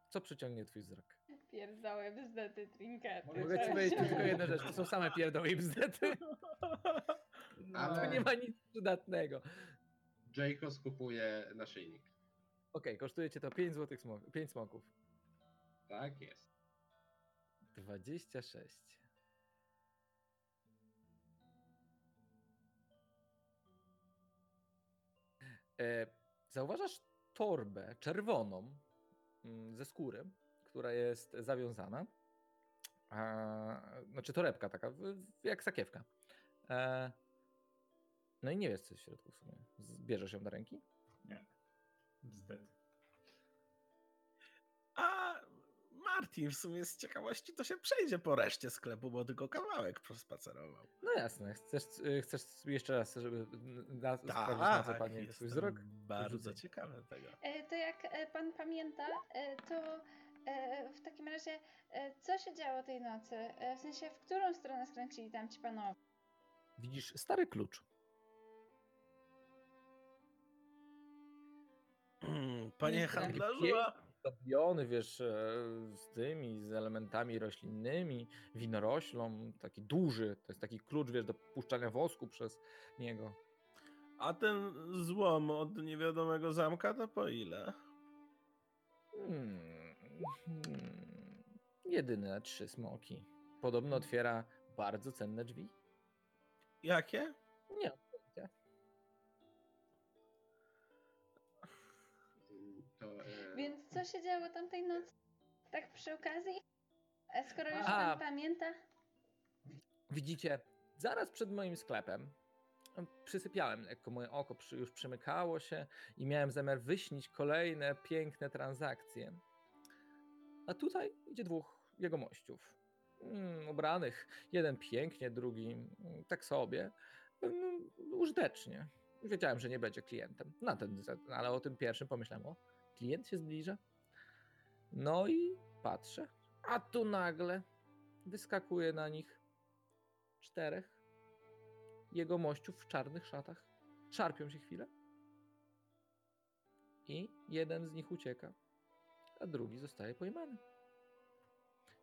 Speaker 2: Co przyciągnie twój wzrok?
Speaker 6: Pierdoły, bzdety, trinkety.
Speaker 2: Mogę ci powiedzieć tylko jedną rzecz, to są same pierdoły i bzdety.
Speaker 4: No,
Speaker 5: Ale-
Speaker 2: Tu nie ma nic przydatnego.
Speaker 5: Jayko kupuje naszyjnik.
Speaker 2: Okej, kosztuje cię to 5 złotych smok 5 smoków.
Speaker 5: Tak jest.
Speaker 2: 26. E, zauważasz torbę czerwoną mm, ze skóry, która jest zawiązana. A, znaczy torebka taka, w- w- jak sakiewka. E, no i nie wiesz, co jest w środku w sumie. Z- Bierzesz ją do ręki?
Speaker 4: Nie. Bzdety.
Speaker 3: A Martin w sumie z ciekawości to się przejdzie po reszcie sklepu, bo tylko kawałek przespacerował.
Speaker 2: No jasne. Chcesz, chcesz jeszcze raz, żeby na, sprawdzić, na co
Speaker 3: Tak, jestem
Speaker 2: wzrok?
Speaker 3: Bardzo ciekawy tego.
Speaker 6: E, To jak e, pan pamięta, e, to e, w takim razie e, co się działo tej nocy? E, W sensie, w którą stronę skręcili tam ci panowie?
Speaker 2: Widzisz stary klucz.
Speaker 3: Panie
Speaker 6: Jest taki
Speaker 3: handlarzu,
Speaker 2: Zdobiony, wiesz, e, z tymi, z elementami roślinnymi, winoroślą, taki duży, to jest taki klucz, wiesz, do puszczania wosku przez niego.
Speaker 3: a ten złom od niewiadomego zamka to po ile?
Speaker 2: Hmm, hmm, jedyne trzy smoki. Podobno otwiera bardzo cenne drzwi.
Speaker 3: Jakie?
Speaker 2: Nie mam pojęcia.
Speaker 5: To, e,
Speaker 6: Więc co się działo tamtej nocy? Tak przy okazji? E, Skoro już
Speaker 2: A.
Speaker 6: pan pamięta?
Speaker 2: Widzicie, zaraz przed moim sklepem em, przysypiałem lekko, moje oko już przymykało się i miałem zamiar wyśnić kolejne piękne transakcje. A tutaj idzie dwóch jegomościów. Mm, ubranych. Jeden pięknie, drugi mm, tak sobie. Mm, użytecznie. Wiedziałem, że nie będzie klientem. Na ten, ale o tym pierwszym pomyślałem, o, klient się zbliża. No i patrzę, a tu nagle wyskakuje na nich czterech jegomościów w czarnych szatach. Szarpią się chwilę. I jeden z nich ucieka, a drugi zostaje pojmany.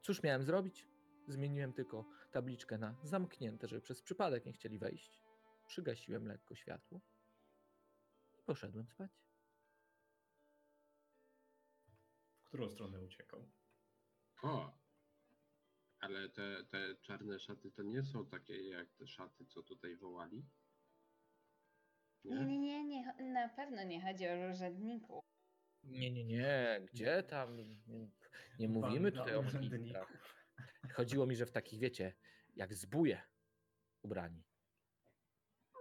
Speaker 2: Cóż miałem zrobić? Zmieniłem tylko tabliczkę na zamknięte, żeby przez przypadek nie chcieli wejść. Przygasiłem lekko światło i poszedłem spać.
Speaker 4: W którą stronę uciekał?
Speaker 5: O! Ale te, te czarne szaty to nie są takie jak te szaty, co tutaj wołali?
Speaker 6: Nie, nie, nie, nie, na pewno nie chodzi o urzędników.
Speaker 2: Nie, nie, nie, gdzie tam? Nie, nie mówimy
Speaker 4: Banda
Speaker 2: tutaj o
Speaker 4: urzędników.
Speaker 2: magistrach. Chodziło mi, że w takich, wiecie, jak zbóje ubrani.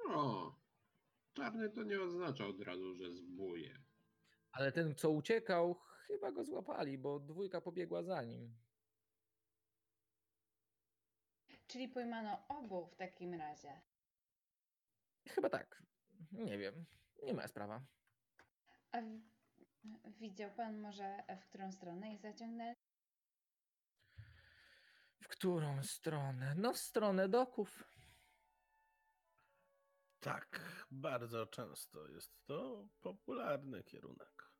Speaker 5: O! Czarny to nie oznacza od razu, że zbuje.
Speaker 2: Ale ten, co uciekał, chyba go złapali, bo dwójka pobiegła za nim.
Speaker 6: Czyli pojmano obu w takim razie.
Speaker 2: Chyba tak. Nie wiem. Nie moja sprawa.
Speaker 6: A widział pan może, w którą stronę ich zaciągnęli?
Speaker 2: W którą stronę? No w stronę doków.
Speaker 3: Tak, bardzo często jest to popularny kierunek.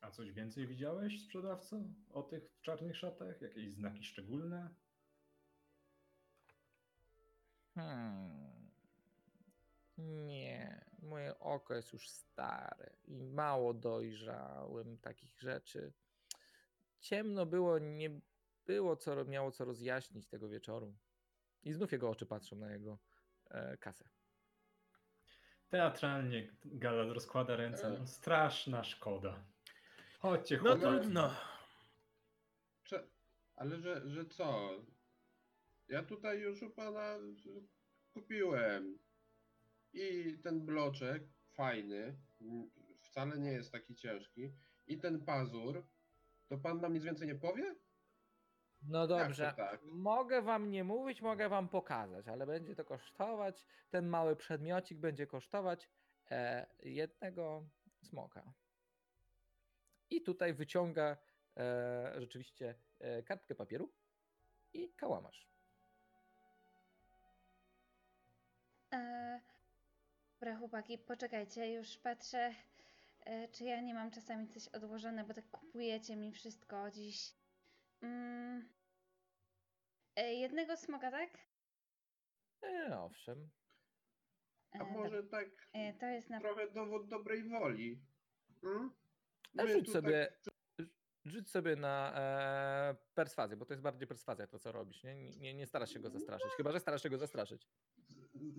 Speaker 4: A coś więcej widziałeś, sprzedawco? O tych w czarnych szatach? Jakieś znaki szczególne?
Speaker 2: Hmm. Nie, moje oko jest już stare i mało dojrzałem takich rzeczy. Ciemno było, nie było co miało co rozjaśnić tego wieczoru. I znów jego oczy patrzą na jego e, kasę.
Speaker 4: Teatralnie Galad rozkłada ręce. No, straszna szkoda. Chodźcie,
Speaker 3: No
Speaker 4: chłopaki.
Speaker 3: trudno.
Speaker 5: Cze- ale że, że co? Ja tutaj już u pana kupiłem. I ten bloczek fajny, m, wcale nie jest taki ciężki. I ten pazur, to pan nam nic więcej nie powie?
Speaker 2: No dobrze.
Speaker 5: tak?
Speaker 2: Mogę wam nie mówić, mogę wam pokazać, ale będzie to kosztować. Ten mały przedmiocik będzie kosztować e, jednego smoka. I tutaj wyciąga e, rzeczywiście e, kartkę papieru i kałamarz.
Speaker 6: E, dobra, chłopaki, poczekajcie, już patrzę, e, czy ja nie mam czasami coś odłożone, bo tak kupujecie mi wszystko dziś. Mm. E, jednego smoka, tak?
Speaker 2: E, owszem.
Speaker 6: E,
Speaker 5: A może tak
Speaker 6: E, to jest na.
Speaker 5: trochę dowód dobrej woli? Hmm?
Speaker 2: A
Speaker 5: My
Speaker 2: rzuć
Speaker 5: tu
Speaker 2: sobie, rzuć sobie na e, perswazję, bo to jest bardziej perswazja to, co robisz. Nie, nie, nie starasz się go zastraszyć, chyba że starasz się go zastraszyć.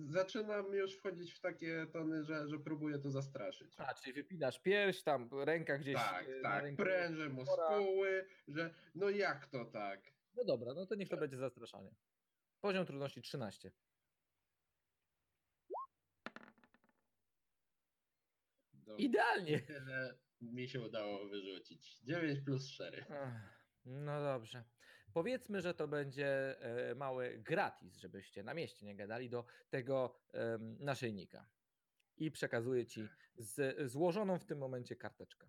Speaker 5: Zaczynam już wchodzić w takie tony, że, że próbuję to zastraszyć.
Speaker 2: A, czyli wypinasz pierś, tam ręka gdzieś.
Speaker 5: Tak,
Speaker 2: e,
Speaker 5: tak, prężę muskuły, że no jak to tak?
Speaker 2: No dobra, no to niech to będzie zastraszanie. Poziom trudności 13.
Speaker 5: No,
Speaker 2: Idealnie.
Speaker 5: Tyle mi się udało wyrzucić. 9 plus 4.
Speaker 2: Ach, No dobrze. Powiedzmy, że to będzie e, mały gratis, żebyście na mieście nie gadali do tego naszyjnika. I przekazuję ci z, złożoną w tym momencie karteczkę.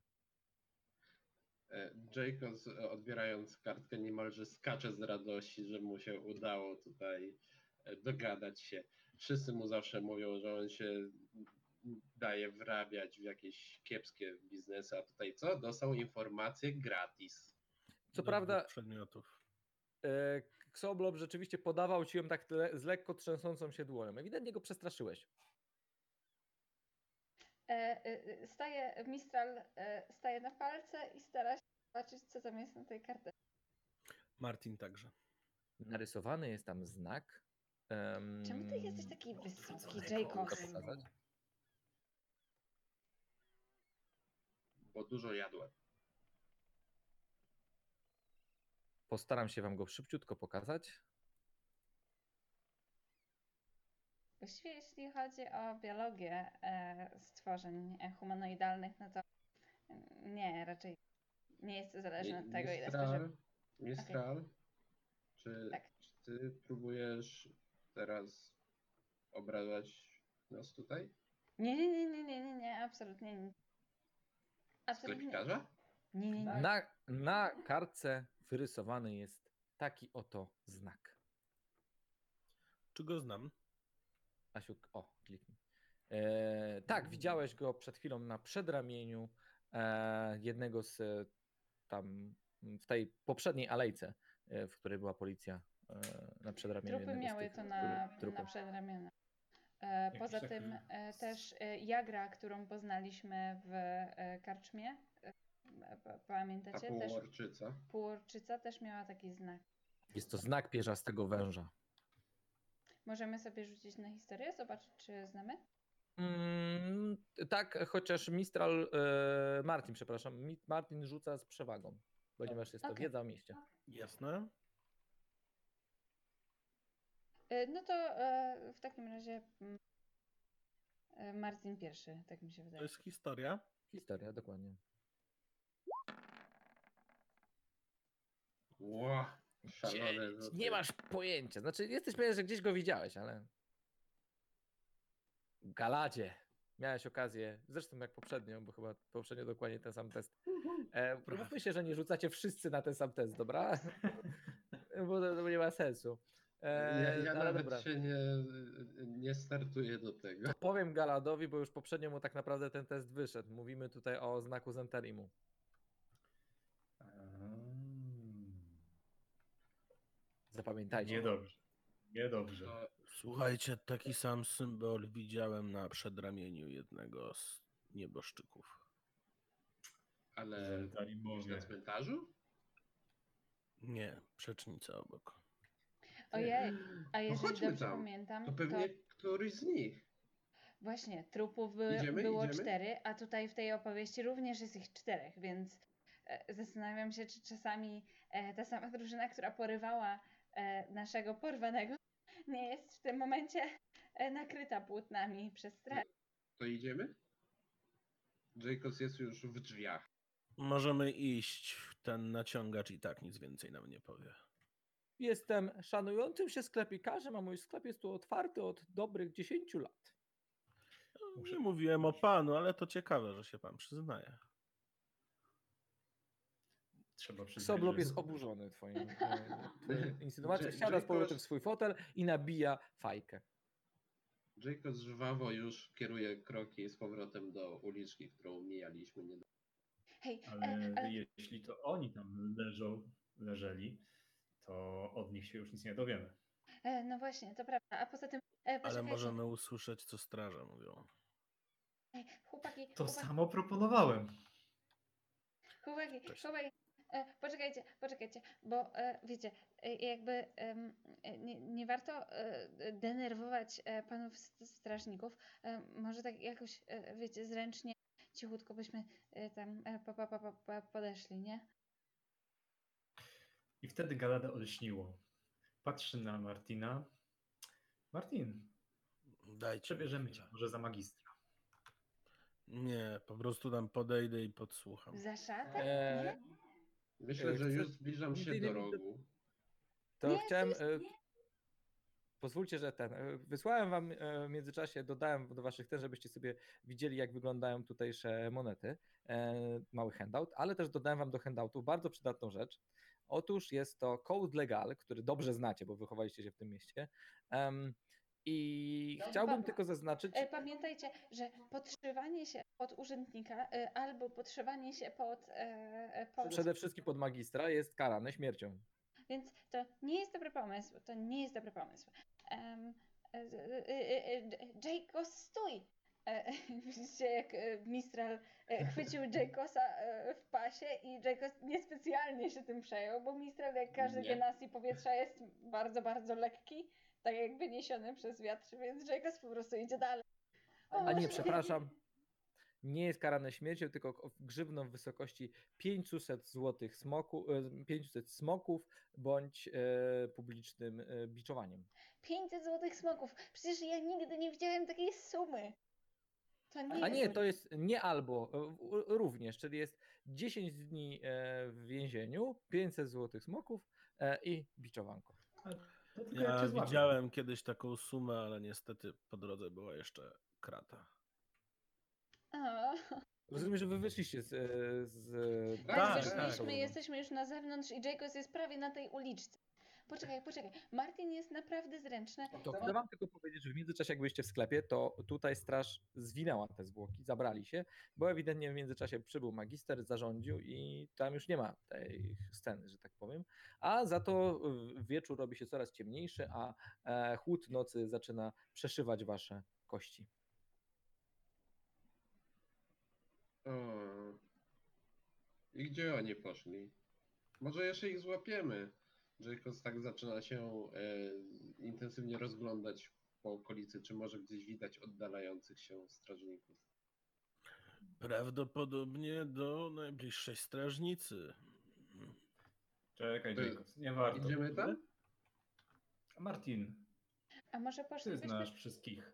Speaker 5: Jacobs e, odbierając kartkę niemalże skacze z radości, że mu się udało tutaj e, dogadać się. Wszyscy mu zawsze mówią, że on się daje wrabiać w jakieś kiepskie biznesy, a tutaj co? Dostał informację gratis.
Speaker 2: Co
Speaker 3: Do
Speaker 2: prawda, e, Xoblob rzeczywiście podawał ci ją tak le, z lekko trzęsącą się dłonią. Ewidentnie go przestraszyłeś.
Speaker 6: E, e, e, staje, Mistral e, staje na palce i stara się zobaczyć, co tam jest na tej kartce.
Speaker 3: Martin także.
Speaker 2: Narysowany jest tam znak. em,
Speaker 6: Czemu ty jesteś taki wysoki,
Speaker 2: mogę
Speaker 6: Jacobs?
Speaker 2: pokazać?
Speaker 5: Bo dużo jadłem.
Speaker 2: Postaram się wam go szybciutko pokazać.
Speaker 6: Właściwie jeśli chodzi o biologię e, stworzeń e, humanoidalnych, no to mm, nie, raczej nie jest to zależne od tego, ile spożywa.
Speaker 5: Mistral, Mistral czy,
Speaker 6: Tak.
Speaker 5: czy ty próbujesz teraz obrażać nas tutaj?
Speaker 6: Nie, nie, nie, nie, nie, nie, nie, absolutnie nie. Absolutnie nie.
Speaker 5: Sklepikarza?
Speaker 6: Nie, nie, nie.
Speaker 2: Na, na kartce wyrysowany jest taki oto znak.
Speaker 3: Czy go znam?
Speaker 2: Asiu, o, kliknij. E, tak, widziałeś go przed chwilą na przedramieniu e, jednego z tam w tej poprzedniej alejce, e, w której była policja e, na przedramieniu.
Speaker 6: Trupy miały
Speaker 2: tych,
Speaker 6: to na,
Speaker 2: trupów.
Speaker 6: na przedramieniu. E, poza tym e, też e, Jagra, którą poznaliśmy w e, karczmie, e, pa-
Speaker 5: Ta
Speaker 6: pamiętacie? Też
Speaker 5: półorczyca.
Speaker 6: półorczyca też miała taki znak.
Speaker 2: Jest to znak pierzastego węża.
Speaker 6: Możemy sobie rzucić na historię, zobaczyć, czy znamy?
Speaker 2: Mm, tak, chociaż Mistral, e, Martin, przepraszam, Martin rzuca z przewagą, ponieważ jest to
Speaker 6: Okej.
Speaker 2: wiedza o mieście.
Speaker 3: Jasne.
Speaker 6: E, No to e, w takim razie mm, Marcin pierwszy, tak mi się
Speaker 3: To
Speaker 6: wydaje.
Speaker 3: jest historia.
Speaker 2: Historia, dokładnie.
Speaker 5: Ła, szalone
Speaker 2: Dzień,
Speaker 5: rzuty.
Speaker 2: Nie masz pojęcia. Znaczy, jesteś pewien, że gdzieś go widziałeś, ale. W Galadzie. Miałeś okazję, zresztą jak poprzednio, bo chyba poprzednio dokładnie ten sam test. E, Mówmy się, że nie rzucacie wszyscy na ten sam test, dobra? bo to, to nie ma sensu. E,
Speaker 5: Ja, ja
Speaker 2: ale
Speaker 5: nawet
Speaker 2: dobra.
Speaker 5: się nie, nie startuję do tego.
Speaker 2: Powiem Galadowi, bo już poprzednio mu tak naprawdę ten test wyszedł. Mówimy tutaj o znaku Zentarimu. Zapamiętajcie.
Speaker 4: Niedobrze. Niedobrze.
Speaker 5: To,
Speaker 3: Słuchajcie, taki sam symbol widziałem na przedramieniu jednego z nieboszczyków.
Speaker 5: ale
Speaker 4: mówię.
Speaker 5: na cmentarzu?
Speaker 3: Nie, przecznica obok.
Speaker 6: Ojej, a jeżeli
Speaker 5: chodźmy
Speaker 6: dobrze
Speaker 5: tam.
Speaker 6: pamiętam,
Speaker 5: To
Speaker 6: to,
Speaker 5: pewnie któryś z nich.
Speaker 6: właśnie trupów by,
Speaker 5: Idziemy?
Speaker 6: było
Speaker 5: Idziemy?
Speaker 6: cztery, a tutaj w tej opowieści również jest ich czterech, więc e, zastanawiam się, czy czasami e, ta sama drużyna, która porywała e, naszego porwanego, nie jest w tym momencie e, nakryta płótnami przez straż.
Speaker 5: To idziemy? Jacobs jest już w drzwiach.
Speaker 3: Możemy iść. Ten naciągacz i tak nic więcej nam nie powie.
Speaker 2: Jestem szanującym się sklepikarzem, a mój sklep jest tu otwarty od dobrych 10 lat.
Speaker 3: Nie mówiłem o panu, ale to ciekawe, że się pan przyznaje.
Speaker 4: Trzeba przyznać,
Speaker 2: Soblob
Speaker 4: że-
Speaker 2: jest oburzony twoim, e, insynuacją. Siada z powrotem w swój fotel i nabija fajkę.
Speaker 5: Jacob żwawo już kieruje kroki z powrotem do uliczki, którą mijaliśmy niedawno.
Speaker 6: Hej,
Speaker 4: Ale
Speaker 6: e, ale
Speaker 4: jeśli to oni tam leżą, leżeli, to od nich się już nic nie dowiemy.
Speaker 6: e, no właśnie, to prawda. A poza tym,
Speaker 3: Ale
Speaker 6: poczekajcie.
Speaker 3: możemy usłyszeć, co straże mówią.
Speaker 6: Ej, chłopaki,
Speaker 4: To
Speaker 6: chłopaki,
Speaker 4: samo proponowałem.
Speaker 6: chłopaki,
Speaker 3: Cześć.
Speaker 6: chłopaki. E, poczekajcie, poczekajcie, bo e, wiecie, e, jakby nie, nie warto denerwować panów st- strażników. Może tak jakoś, wiecie, zręcznie, cichutko byśmy tam pa, pa, pa, pa, pa, podeszli, nie?
Speaker 4: I wtedy Galada olśniło. Patrzy na Martina. Martin,
Speaker 3: Dajcie.
Speaker 4: przebierzemy cię może za magistra.
Speaker 3: Nie, po prostu tam podejdę i podsłucham.
Speaker 6: Za szatę? Nie?
Speaker 5: Myślę,
Speaker 2: E,
Speaker 5: że już zbliżam się do rogu.
Speaker 2: To
Speaker 6: Nie,
Speaker 2: chciałem.
Speaker 6: to
Speaker 2: e,
Speaker 6: jest-.
Speaker 2: Pozwólcie, że ten. e, Wysłałem wam e, w międzyczasie, dodałem do waszych ten, żebyście sobie widzieli, jak wyglądają tutejsze monety. E, Mały handout, ale też dodałem wam do handoutów bardzo przydatną rzecz. Otóż jest to Code Legal, który dobrze znacie, bo wychowaliście się w tym mieście. Em, I
Speaker 6: No,
Speaker 2: chciałbym tylko zaznaczyć.
Speaker 6: E, Pamiętajcie, że podszywanie się pod urzędnika e, albo podszywanie się pod, e, e, pod
Speaker 2: Przede wszystkim pod magistra jest karane śmiercią.
Speaker 6: Więc to nie jest dobry pomysł. To nie jest dobry pomysł. Um, Jacob, stój! Widzicie, jak Mistral chwycił Jacosa w pasie i Jacos niespecjalnie się tym przejął, bo Mistral, jak każdy
Speaker 5: Nie.
Speaker 6: genasji powietrza, jest bardzo, bardzo lekki, tak jak wyniesiony przez wiatr, więc Jacos po prostu idzie dalej.
Speaker 2: A nie, przepraszam. Nie jest karane śmiercią, tylko grzywną w wysokości 500 złotych smoku, e, 500 smoków bądź e, publicznym e, biczowaniem.
Speaker 6: 500 złotych smoków. Przecież ja nigdy nie widziałem takiej sumy. To nie
Speaker 2: A
Speaker 6: jest
Speaker 2: nie, to jest nie albo, e, również, czyli jest 10 dni e, w więzieniu, 500 złotych smoków e, i biczowanko.
Speaker 3: Ja
Speaker 4: złapią.
Speaker 3: widziałem kiedyś taką sumę, ale niestety po drodze była jeszcze krata.
Speaker 6: A.
Speaker 2: Rozumiem, że wy wyszliście z... e, z
Speaker 6: Tak,
Speaker 3: Tak,
Speaker 6: wyszliśmy,
Speaker 3: tak.
Speaker 6: jesteśmy już na zewnątrz i Jacobs jest prawie na tej uliczce. Poczekaj, poczekaj. Martin jest naprawdę zręczny.
Speaker 2: To chcę wam tylko powiedzieć, że w międzyczasie jak byliście w sklepie, to tutaj straż zwinęła te zwłoki, zabrali się, bo ewidentnie w międzyczasie przybył magister, zarządził i tam już nie ma tej sceny, że tak powiem. A za to y, wieczór robi się coraz ciemniejszy, a e, chłód nocy zaczyna przeszywać wasze kości.
Speaker 5: O. I gdzie oni poszli? Może jeszcze ich złapiemy. Jacobs tak zaczyna się e, intensywnie rozglądać po okolicy, czy może gdzieś widać oddalających się strażników.
Speaker 3: Prawdopodobnie do najbliższej strażnicy.
Speaker 4: Czekaj,
Speaker 5: Ty-
Speaker 4: Jacob, nie warto.
Speaker 5: Idziemy tam?
Speaker 4: Martin,
Speaker 6: A może
Speaker 4: ty
Speaker 6: poszlibyśmy...
Speaker 4: znasz wszystkich.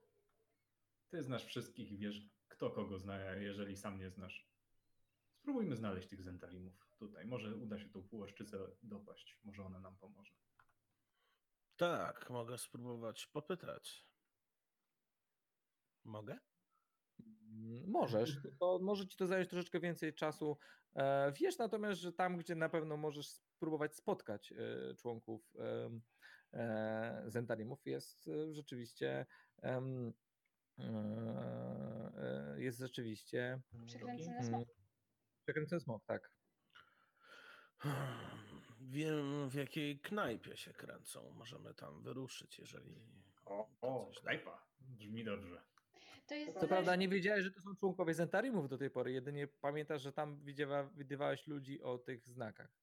Speaker 4: Ty znasz wszystkich i wiesz, kto kogo zna, jeżeli sam nie znasz. Spróbujmy znaleźć tych zentarimów tutaj. Może uda się tą półeszczycę dopaść. Może ona nam pomoże.
Speaker 3: Tak, mogę spróbować popytać. Mogę?
Speaker 2: Możesz, to może ci to zająć troszeczkę więcej czasu. E, Wiesz natomiast, że tam, gdzie na pewno możesz spróbować spotkać e, członków e, Zentarimów, jest rzeczywiście jest rzeczywiście
Speaker 6: Przekręcony
Speaker 2: mm,
Speaker 6: smok.
Speaker 2: przekręcony smok, tak.
Speaker 3: Wiem, w jakiej knajpie się kręcą. Możemy tam wyruszyć, jeżeli.
Speaker 4: O,
Speaker 3: to
Speaker 4: o
Speaker 3: coś da.
Speaker 4: knajpa. Brzmi dobrze.
Speaker 6: To jest
Speaker 2: Co prawda nie wiedziałeś, że to są członkowie Zentarimów do tej pory, jedynie pamiętasz, że tam widziewa, widywałeś ludzi o tych znakach.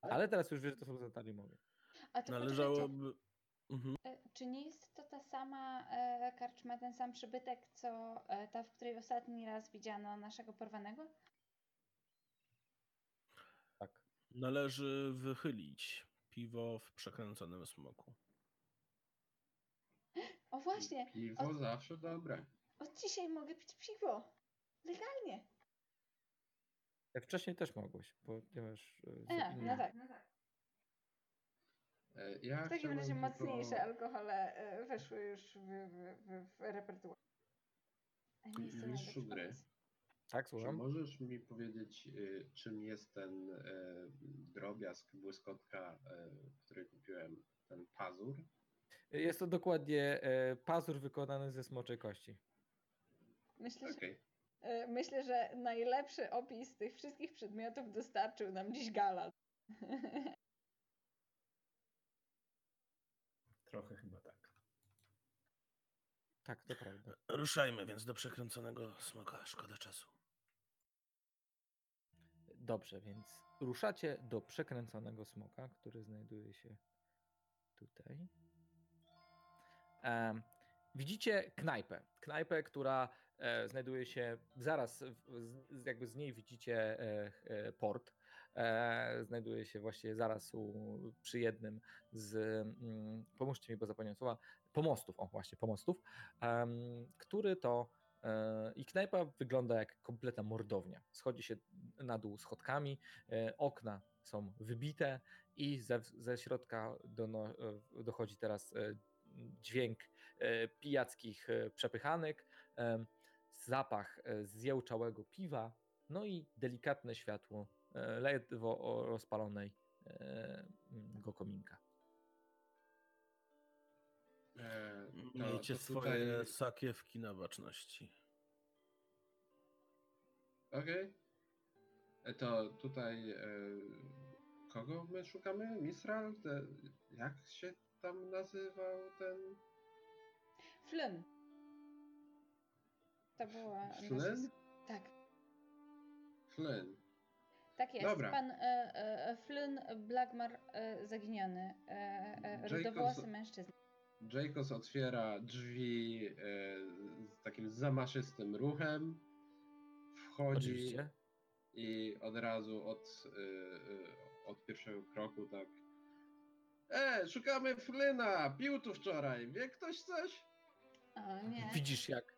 Speaker 2: Ale teraz już wiesz, że to są Zentarimowie.
Speaker 6: A to
Speaker 3: Należałoby. Mhm.
Speaker 6: e, czy nie jest ta sama e, karczma, ten sam przybytek, co e, ta, w której ostatni raz widziano naszego porwanego?
Speaker 2: Tak.
Speaker 3: Należy wychylić piwo w przekręconym smoku.
Speaker 6: O właśnie,
Speaker 5: Piwo
Speaker 6: O-
Speaker 5: zawsze dobre.
Speaker 6: od dzisiaj mogę pić piwo. Legalnie.
Speaker 2: Wcześniej też mogłeś, ponieważ. e, z-
Speaker 6: A, no tak, no tak.
Speaker 5: E, Ja
Speaker 6: W takim razie mocniejsze alkohole e, weszły już w, w, w, w repertuar. A nie jest to
Speaker 5: Mistrzu gry.
Speaker 2: Tak,
Speaker 5: Czy możesz mi powiedzieć, y, czym jest ten e, drobiazg, błyskotka, e, który kupiłem, ten pazur?
Speaker 2: Jest to dokładnie e, pazur wykonany ze smoczej kości.
Speaker 6: Myślę, że,
Speaker 5: Okej.
Speaker 6: e, myślę, że najlepszy opis tych wszystkich przedmiotów dostarczył nam dziś Galat.
Speaker 4: Trochę chyba tak.
Speaker 2: Tak, to prawda.
Speaker 3: Ruszajmy więc do przekręconego smoka. Szkoda czasu.
Speaker 2: Dobrze, więc ruszacie do przekręconego smoka, który znajduje się tutaj. Em, widzicie knajpę. Knajpę, która e, znajduje się zaraz, w, z, jakby z niej widzicie e, e, port. E, znajduje się właśnie zaraz u, przy jednym z, mm, pomóżcie mi, bo zapomniałem słowa, pomostów, o właśnie, pomostów, który to e, i knajpa wygląda jak kompletna mordownia. Schodzi się na dół schodkami, e, okna są wybite i ze, ze środka dono, e, dochodzi teraz dźwięk pijackich przepychanek, zapach zjełczałego piwa, no i delikatne światło ledwo o- rozpalonej e, go kominka.
Speaker 5: E, to-
Speaker 3: Miejcie
Speaker 5: to
Speaker 3: swoje
Speaker 5: tutaj-
Speaker 3: sakiewki na baczności.
Speaker 5: Okej. E, To tutaj e, kogo my szukamy? Mistral? Te, jak się tam nazywał ten?
Speaker 6: Flynn. To była.
Speaker 5: Flynn?
Speaker 6: Tak,
Speaker 5: Flynn.
Speaker 6: Tak jest.
Speaker 5: Dobra.
Speaker 6: Pan e, e, Flynn Blackmar e, zaginiony. E, e, rudowłosy mężczyzna.
Speaker 5: Jacobs otwiera drzwi e, z takim zamaszystym ruchem. Wchodzi
Speaker 2: Oczywiście.
Speaker 5: i od razu od, e, e, od pierwszego kroku tak. E, szukamy Flyna! Pił tu wczoraj. Wie ktoś coś?
Speaker 6: O nie.
Speaker 2: Widzisz jak,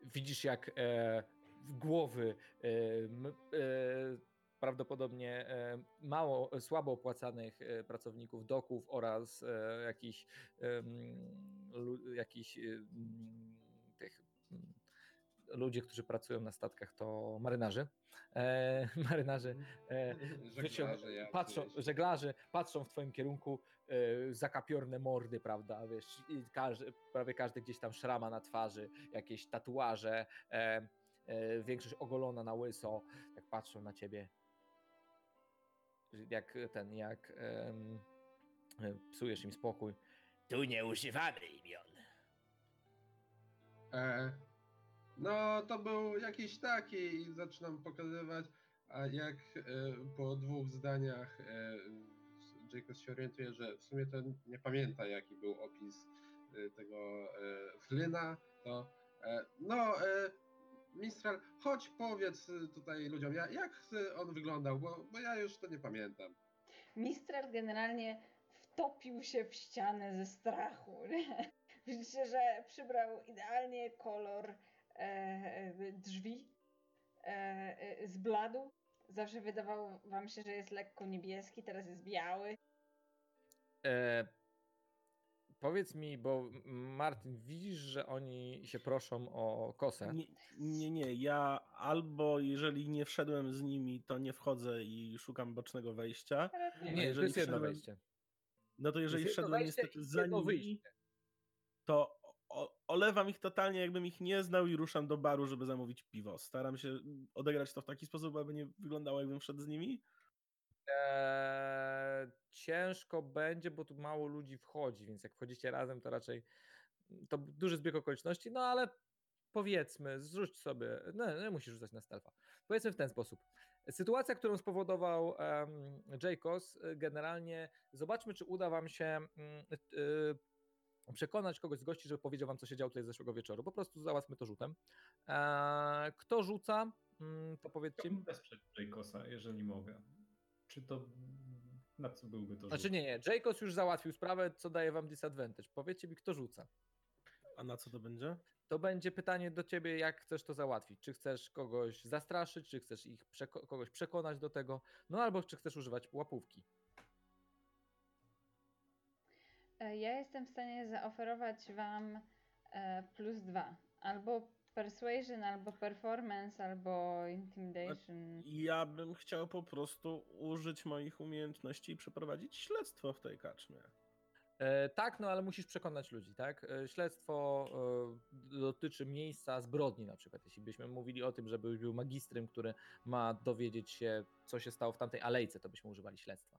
Speaker 2: widzisz jak e, w głowy e, e, prawdopodobnie e, mało, słabo opłacanych e, pracowników doków oraz e, jakichś jakichś em, tych mm, ludzie, którzy pracują na statkach, to marynarzy. E, marynarzy e,
Speaker 5: Żeglarze
Speaker 2: patrzą, żeglarze patrzą w twoim kierunku, e, zakapiorne mordy, prawda, wiesz, każdy, prawie każdy gdzieś tam szrama na twarzy, jakieś tatuaże, e, większość ogolona na łyso, tak patrzą na ciebie, jak ten, jak e, psujesz im spokój. Tu nie używamy imion.
Speaker 5: E, no, to był jakiś taki i zaczynam pokazywać, a jak e, po dwóch zdaniach e, Jacob się orientuje, że w sumie to nie pamięta jaki był opis e, tego e, Flyna, to e, no, Mistral, chodź powiedz e, tutaj ludziom, ja, jak e, on wyglądał, bo, bo ja już to nie pamiętam.
Speaker 6: Mistral generalnie wtopił się w ścianę ze strachu. Widzicie, że przybrał idealnie kolor e, drzwi, e, e, zbladł. Zawsze wydawało wam się, że jest lekko niebieski, teraz jest biały.
Speaker 2: E, powiedz mi, bo Martin, widzisz, że oni się proszą o kosę.
Speaker 3: Nie, nie, nie. Ja albo jeżeli nie wszedłem z nimi, to nie wchodzę i szukam bocznego wejścia.
Speaker 2: Nie, nie, to
Speaker 3: jeżeli
Speaker 2: jest jedno
Speaker 3: wszedłem-
Speaker 2: wejście.
Speaker 3: No to jeżeli
Speaker 2: jedno
Speaker 3: wszedłem niestety
Speaker 2: i
Speaker 3: za nimi,
Speaker 2: wyjście.
Speaker 3: to o, olewam ich totalnie, jakbym ich nie znał i ruszam do baru, żeby zamówić piwo. Staram się odegrać to w taki sposób, aby nie wyglądało, jakbym wszedł z nimi.
Speaker 2: Eee, ciężko będzie, bo tu mało ludzi wchodzi, więc jak wchodzicie razem, to raczej to duży zbieg okoliczności, no ale powiedzmy, zrzuć sobie, no nie musisz rzucać na stealtha. Powiedzmy w ten sposób. Sytuacja, którą spowodował um, y, generalnie zobaczmy, czy uda wam się mm, y, przekonać kogoś z gości, żeby powiedział wam, co się działo tutaj zeszłego wieczoru. Po prostu załatwmy to rzutem. Eee, kto rzuca, mm, to powiedzcie mi.
Speaker 4: Wesprzeć Jaykosa, jeżeli mogę. Czy to... Na co byłby to
Speaker 2: Znaczy
Speaker 4: rzut?
Speaker 2: nie, nie, Jacobs już załatwił sprawę, co daje wam disadvantage. Powiedzcie mi, kto rzuca.
Speaker 3: A na co to będzie?
Speaker 2: To będzie pytanie do ciebie, jak chcesz to załatwić. Czy chcesz kogoś zastraszyć, czy chcesz ich przeko- kogoś przekonać do tego, no albo czy chcesz używać łapówki.
Speaker 6: E, Ja jestem w stanie zaoferować wam e, plus dwa. Albo persuasion, albo performance, albo intimidation.
Speaker 3: Ja bym chciał po prostu użyć moich umiejętności i przeprowadzić śledztwo w tej kaczmie.
Speaker 2: E, tak, no ale musisz przekonać ludzi, tak? E, śledztwo e, dotyczy miejsca zbrodni na przykład. Jeśli byśmy mówili o tym, żebyś był magistrem, który ma dowiedzieć się, co się stało w tamtej alejce, to byśmy używali śledztwa.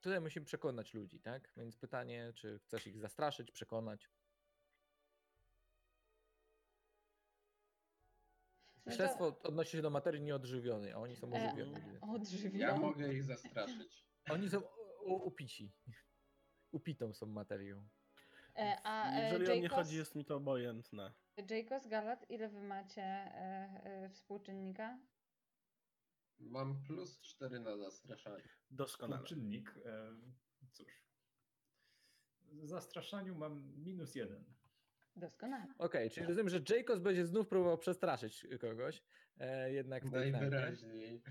Speaker 2: Tutaj musimy przekonać ludzi, tak? Więc pytanie, czy chcesz ich zastraszyć, przekonać? Śledztwo odnosi się do materii nieodżywionej, a oni są
Speaker 6: E,
Speaker 2: ożywione.
Speaker 5: Ja
Speaker 6: Odżywione.
Speaker 5: mogę ich zastraszyć.
Speaker 2: Oni są u- upici. Upitą są materią.
Speaker 6: E, a e,
Speaker 3: Jeżeli o mnie chodzi, jest mi to obojętne.
Speaker 6: Jacobs, Galat, ile wy macie e, e, współczynnika?
Speaker 5: Mam plus 4 na zastraszanie.
Speaker 3: Doskonale.
Speaker 4: Czynnik, e, cóż. W zastraszaniu mam minus jeden.
Speaker 6: Doskonale.
Speaker 2: Okej, czyli rozumiem, że Jacobs będzie znów próbował przestraszyć kogoś. E, jednak w.
Speaker 5: Najwyraźniej.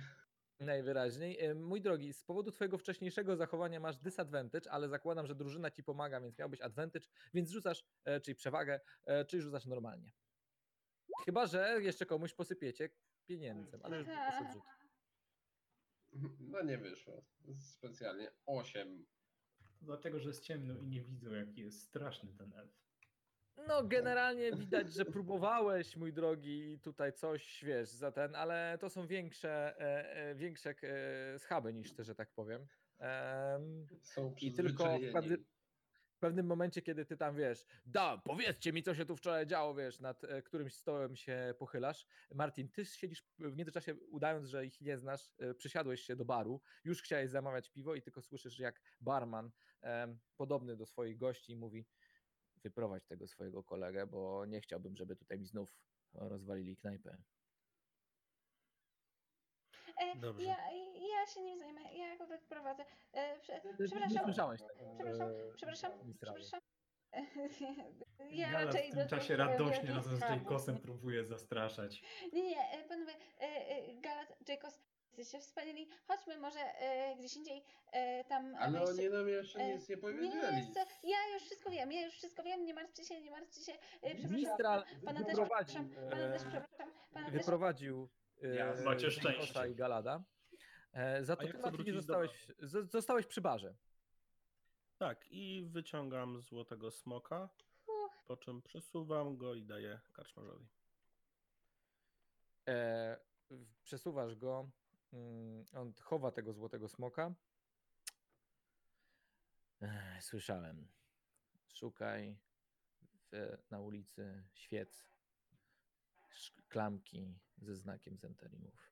Speaker 2: Najwyraźniej. E, Mój drogi, z powodu twojego wcześniejszego zachowania masz disadvantage, ale zakładam, że drużyna ci pomaga, więc miałbyś advantage, więc rzucasz, e, czyli przewagę, e, czyli rzucasz normalnie. Chyba, że jeszcze komuś posypiecie pieniędzem, ale już poszedł rzut.
Speaker 5: No nie wyszło. Specjalnie 8.
Speaker 4: Dlatego, że jest ciemno i nie widzę, jaki jest straszny ten elf.
Speaker 2: No, generalnie widać, że próbowałeś, mój drogi, tutaj coś, wiesz, za ten, ale to są większe, e, e, większe e, schaby niż te, że tak powiem. Em,
Speaker 5: Są
Speaker 2: I tylko w, pewny, w pewnym momencie, kiedy ty tam wiesz, da, powiedzcie mi, co się tu wczoraj działo, wiesz, nad e, którymś stołem się pochylasz. Martin, ty siedzisz w międzyczasie, udając, że ich nie znasz, e, przysiadłeś się do baru, już chciałeś zamawiać piwo i tylko słyszysz, jak barman, podobny do swoich gości, mówi, wyprowadź tego swojego kolegę, bo nie chciałbym, żeby tutaj mi znów rozwalili knajpę.
Speaker 6: E,
Speaker 3: Dobrze.
Speaker 6: ja, ja się nim zajmę, ja go wyprowadzę. E, prze,
Speaker 2: Ty- ty Nie
Speaker 6: przepraszam,
Speaker 2: słyszałeś tego,
Speaker 6: przepraszam,
Speaker 2: e,
Speaker 6: przepraszam, przepraszam. Ja raczej
Speaker 4: w tym czasie radośnie razem z. Jacobsem próbuje zastraszać.
Speaker 6: Nie, nie, panowie, Galat, Jacobs, jesteście wspaniali. Chodźmy może e, gdzieś indziej, e, tam...
Speaker 5: Ale
Speaker 6: wejście-
Speaker 5: oni nam jeszcze
Speaker 6: e,
Speaker 5: nic nie
Speaker 6: Nie,
Speaker 5: powiedzieli.
Speaker 6: nie, co, ja już wszystko wiem, ja już wszystko wiem, nie martwcie się, nie martwcie się. E, przepraszam,
Speaker 2: Mistral
Speaker 6: pana też
Speaker 2: wyprowadził,
Speaker 6: przepraszam, pana też
Speaker 2: e,
Speaker 6: przepraszam, pana też...
Speaker 2: wyprowadził e.
Speaker 4: Macie szczęście.
Speaker 2: i Galada. E, Za to
Speaker 3: jak
Speaker 2: ty,
Speaker 3: chcę
Speaker 2: Martinie,
Speaker 3: wrócić do
Speaker 2: zostałeś, z- zostałeś przy barze.
Speaker 3: Tak, i wyciągam złotego smoka,
Speaker 6: Uch.
Speaker 3: po czym przesuwam go i daję karczmarzowi.
Speaker 2: E, w- przesuwasz go, on chowa tego złotego smoka. Słyszałem. Szukaj w, na ulicy świec, klamki ze znakiem Zenterimów.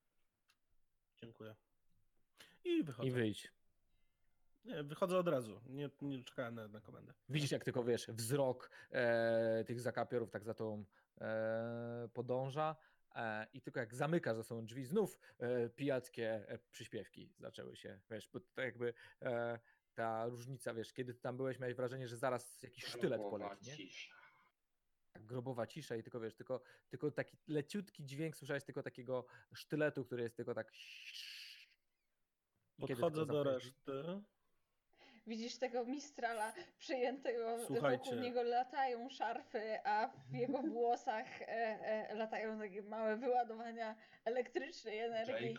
Speaker 3: Dziękuję. I wychodzę.
Speaker 2: I wyjdź.
Speaker 3: Nie, wychodzę od razu. Nie, nie czekałem na, na komendę.
Speaker 2: Widzisz, jak tylko wiesz, wzrok e, tych zakapiorów tak za tą e, podąża. E, I tylko jak zamykasz za sobą drzwi, znów e, pijackie e, przyśpiewki zaczęły się, wiesz, bo to jakby ta różnica, wiesz, kiedy ty tam byłeś, miałeś wrażenie, że zaraz jakiś sztylet poleci, nie?
Speaker 5: cisza.
Speaker 2: Tak, grobowa cisza i tylko, wiesz, tylko, tylko taki leciutki dźwięk słyszałeś tylko takiego sztyletu, który jest tylko tak... I
Speaker 3: Podchodzę do reszty.
Speaker 6: Widzisz tego mistrala przyjętego,
Speaker 3: Słuchajcie.
Speaker 6: wokół niego latają szarfy, a w jego włosach e, e, latają takie małe wyładowania elektrycznej energii.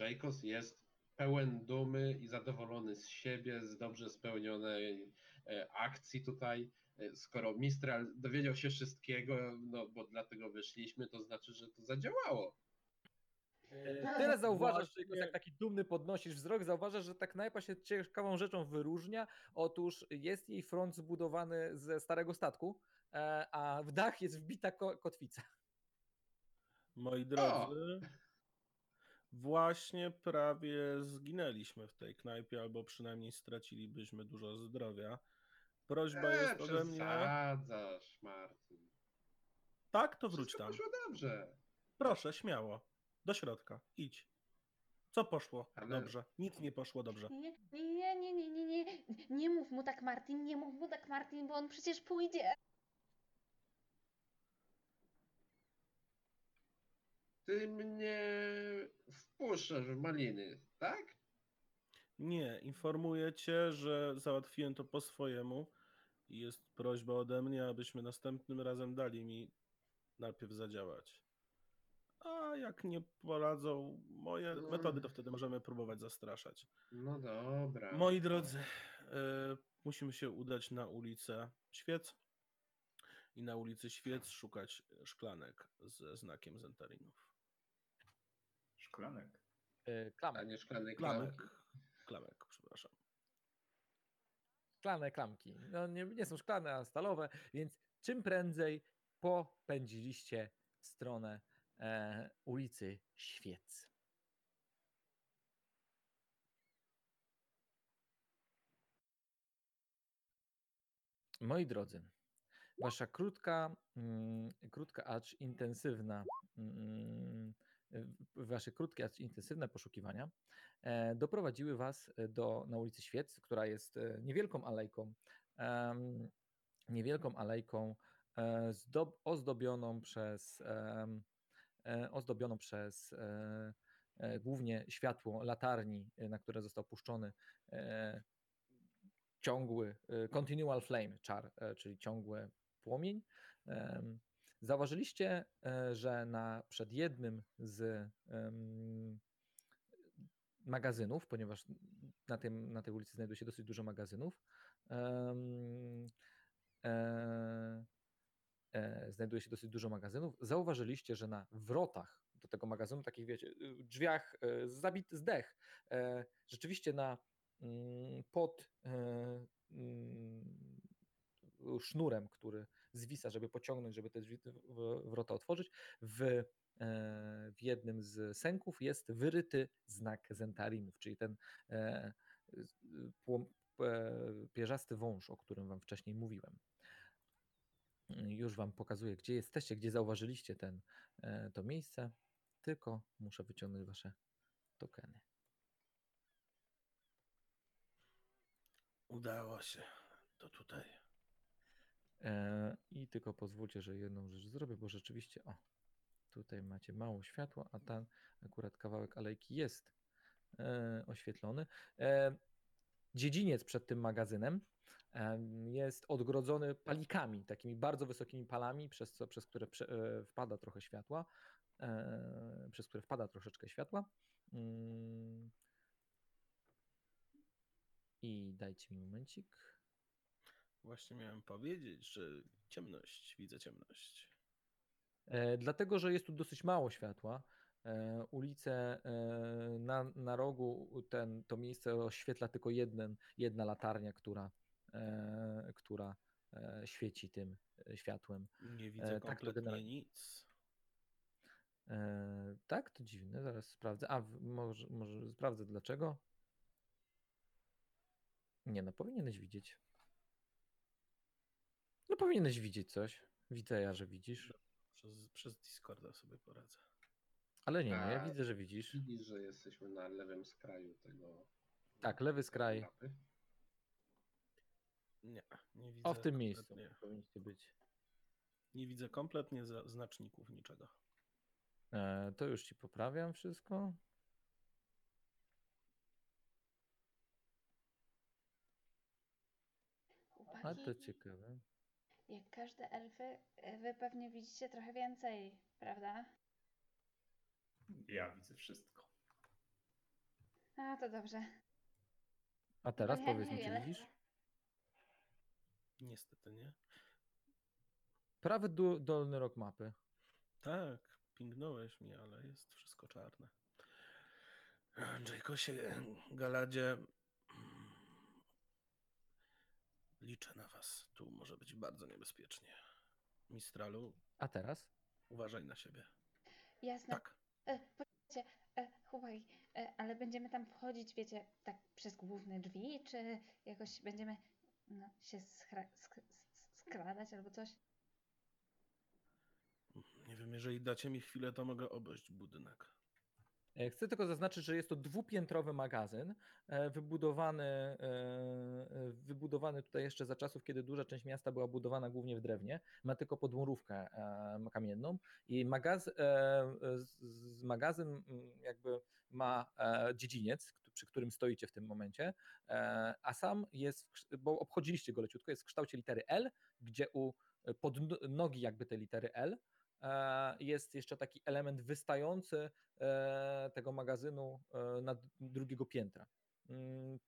Speaker 5: Jacobs jest pełen dumy i zadowolony z siebie, z dobrze spełnionej e, akcji tutaj. E, Skoro Mistral dowiedział się wszystkiego, no bo dlatego wyszliśmy, to znaczy, że to zadziałało.
Speaker 2: E, Teraz zauważasz, że jak taki dumny podnosisz wzrok, zauważasz, że ta knajpa się ciekawą rzeczą wyróżnia. Otóż jest jej front zbudowany ze starego statku, e, a w dach jest wbita ko- kotwica.
Speaker 3: Moi drodzy, właśnie prawie zginęliśmy w tej knajpie, albo przynajmniej stracilibyśmy dużo zdrowia. Prośba
Speaker 5: Eee,
Speaker 3: jest ode mnie.
Speaker 5: przesadzasz, Martin.
Speaker 3: Tak, to wróć
Speaker 5: Wszystko
Speaker 3: tam.
Speaker 5: poszło dobrze.
Speaker 3: Proszę, śmiało. Do środka. Idź. Co poszło?
Speaker 5: Ale-
Speaker 3: Dobrze. Nic nie poszło dobrze.
Speaker 6: Nie, nie, nie, nie, nie, nie, nie mów mu tak Martin, nie mów mu tak Martin, bo on przecież pójdzie.
Speaker 5: Ty mnie wpuszczasz w maliny, tak?
Speaker 3: Nie, informuję cię, że załatwiłem to po swojemu i jest prośba ode mnie, abyśmy następnym razem dali mi najpierw zadziałać. A jak nie poradzą moje
Speaker 5: No.
Speaker 3: metody, to wtedy możemy próbować zastraszać.
Speaker 5: No dobra.
Speaker 3: Moi drodzy, e, musimy się udać na ulicę Świec i na ulicy Świec szukać szklanek ze znakiem Zentarinów.
Speaker 4: Szklanek.
Speaker 5: A
Speaker 2: Klamek,
Speaker 5: nie szklanej
Speaker 3: Klamek.
Speaker 5: klamki.
Speaker 3: Klamek, przepraszam.
Speaker 2: szklane klamki. No nie, nie są szklane, a stalowe, więc czym prędzej popędziliście w stronę ulicy Świec. Moi drodzy, wasza krótka, mm, krótka, acz intensywna, mm, wasze krótkie, acz intensywne poszukiwania e, doprowadziły was do, na ulicy Świec, która jest e, niewielką alejką, niewielką alejką e, zdob, ozdobioną przez, e, ozdobioną przez e, e, głównie światło latarni, e, na które został puszczony e, ciągły, e, continual flame czar, e, czyli ciągły płomień. Zauważyliście, e, że na, przed jednym z magazynów, ponieważ na, tym, na tej ulicy znajduje się dosyć dużo magazynów, e, e, znajduje się dosyć dużo magazynów. Zauważyliście, że na wrotach do tego magazynu, takich wiecie, y, drzwiach e, zabity zdech, e, rzeczywiście na mm, pod e, mm, sznurem, który zwisa, żeby pociągnąć, żeby te drzwi, wrota otworzyć, w, e, w jednym z sęków jest wyryty znak zentarinów, czyli ten e, e, pierzasty wąż, o którym wam wcześniej mówiłem. Już wam pokazuję, gdzie jesteście, gdzie zauważyliście ten, e, to miejsce, tylko muszę wyciągnąć wasze tokeny.
Speaker 3: Udało się. To tutaj.
Speaker 2: E, I tylko pozwólcie, że jedną rzecz zrobię, bo rzeczywiście, o, tutaj macie mało światła, a ten akurat kawałek alejki jest e, oświetlony. Dziedziniec przed tym magazynem em, jest odgrodzony palikami, takimi bardzo wysokimi palami, przez, co, przez które e, wpada trochę światła, e, przez które wpada troszeczkę światła. Mm. I dajcie mi momencik.
Speaker 3: Właśnie miałem powiedzieć, że ciemność, widzę ciemność.
Speaker 2: E, dlatego, że jest tu dosyć mało światła. Ulice e, na, na rogu, ten, to miejsce oświetla tylko jeden, jedna latarnia, która, która e, świeci tym e, światłem.
Speaker 3: Nie widzę
Speaker 2: tak to
Speaker 3: kompletnie
Speaker 2: generalnie.
Speaker 3: nic.
Speaker 2: E, tak, to dziwne, zaraz sprawdzę. A, może, może sprawdzę dlaczego. Nie, no powinieneś widzieć. No powinieneś widzieć coś. Widzę ja, że widzisz.
Speaker 3: Przez, przez Discorda sobie poradzę.
Speaker 2: Ale nie, no, ja
Speaker 5: A,
Speaker 2: widzę, że widzisz.
Speaker 5: Widzisz, że jesteśmy na lewym skraju tego.
Speaker 2: Tak, lewy skraj.
Speaker 5: mapy.
Speaker 3: Nie, nie widzę.
Speaker 2: O, w tym miejscu powinniście być.
Speaker 3: Nie widzę kompletnie znaczników niczego.
Speaker 2: E, to już ci poprawiam wszystko. A to
Speaker 6: Chłopaki,
Speaker 2: ciekawe.
Speaker 6: jak każde elfy, e, wy pewnie widzicie trochę więcej, prawda?
Speaker 4: Ja widzę wszystko.
Speaker 6: A, to dobrze.
Speaker 2: A teraz
Speaker 6: Bo ja
Speaker 2: powiedz mi, czy widzisz?
Speaker 3: Niestety nie.
Speaker 2: Prawy dół, dolny rok mapy.
Speaker 3: Tak, pingnąłeś mnie, ale jest wszystko czarne. Jaykosie, Galadzie, liczę na was. Tu może być bardzo niebezpiecznie. Mistralu,
Speaker 2: A teraz?
Speaker 3: uważaj na siebie.
Speaker 6: Jasne.
Speaker 3: Tak,
Speaker 6: E, poczekajcie, e, chłopaki, e, ale będziemy tam wchodzić, wiecie, tak przez główne drzwi, czy jakoś będziemy no, się schra- sk- s- skradać albo coś?
Speaker 3: nie wiem, jeżeli dacie mi chwilę, to mogę obejść budynek.
Speaker 2: E, Chcę tylko zaznaczyć, że jest to dwupiętrowy magazyn, e, wybudowany, e, wybudowany tutaj jeszcze za czasów, kiedy duża część miasta była budowana głównie w drewnie. Ma tylko podmurówkę kamienną i magaz, magazyn jakby ma dziedziniec, przy którym stoicie w tym momencie, e, a sam jest, bo obchodziliście go leciutko, jest w kształcie litery L, gdzie u pod n- nogi jakby tej litery L e, jest jeszcze taki element wystający e, tego magazynu e, na drugiego piętra. Mm,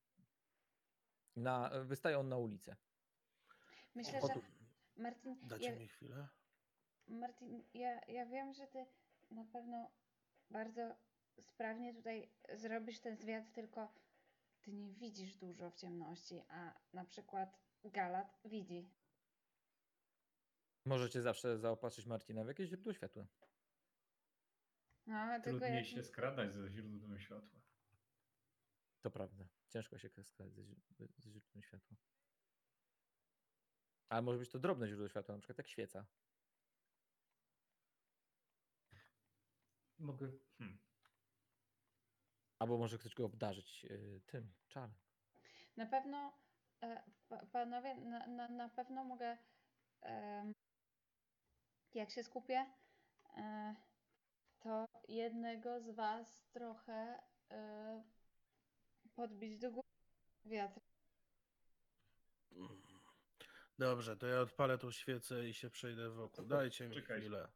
Speaker 2: Na, wystaje on na ulicę.
Speaker 6: Myślę, że Martin,
Speaker 3: Dacie
Speaker 6: ja,
Speaker 3: mi chwilę?
Speaker 6: Martin, ja, ja wiem, że ty na pewno bardzo sprawnie tutaj zrobisz ten zwiat, tylko ty nie widzisz dużo w ciemności, a na przykład Galat widzi.
Speaker 2: Możecie zawsze zaopatrzyć Marcina w jakieś źródło światła.
Speaker 6: No, tylko
Speaker 4: Trudniej
Speaker 6: jak...
Speaker 4: się skradać ze źródłem światła.
Speaker 2: To prawda. Ciężko się skradać ze, ze źródłem światła. Ale może być to drobne źródło światła, na przykład jak świeca.
Speaker 4: Mogę. Hmm.
Speaker 2: Albo może ktoś go obdarzyć y, tym czarem.
Speaker 6: Na pewno, e, pa, panowie, na, na, na pewno mogę, em, jak się skupię, e, to jednego z was trochę e, podbić do góry wiatr.
Speaker 3: Dobrze, to ja odpalę tą świecę i się przejdę wokół. Dajcie mi
Speaker 4: czekaj.
Speaker 3: chwilę.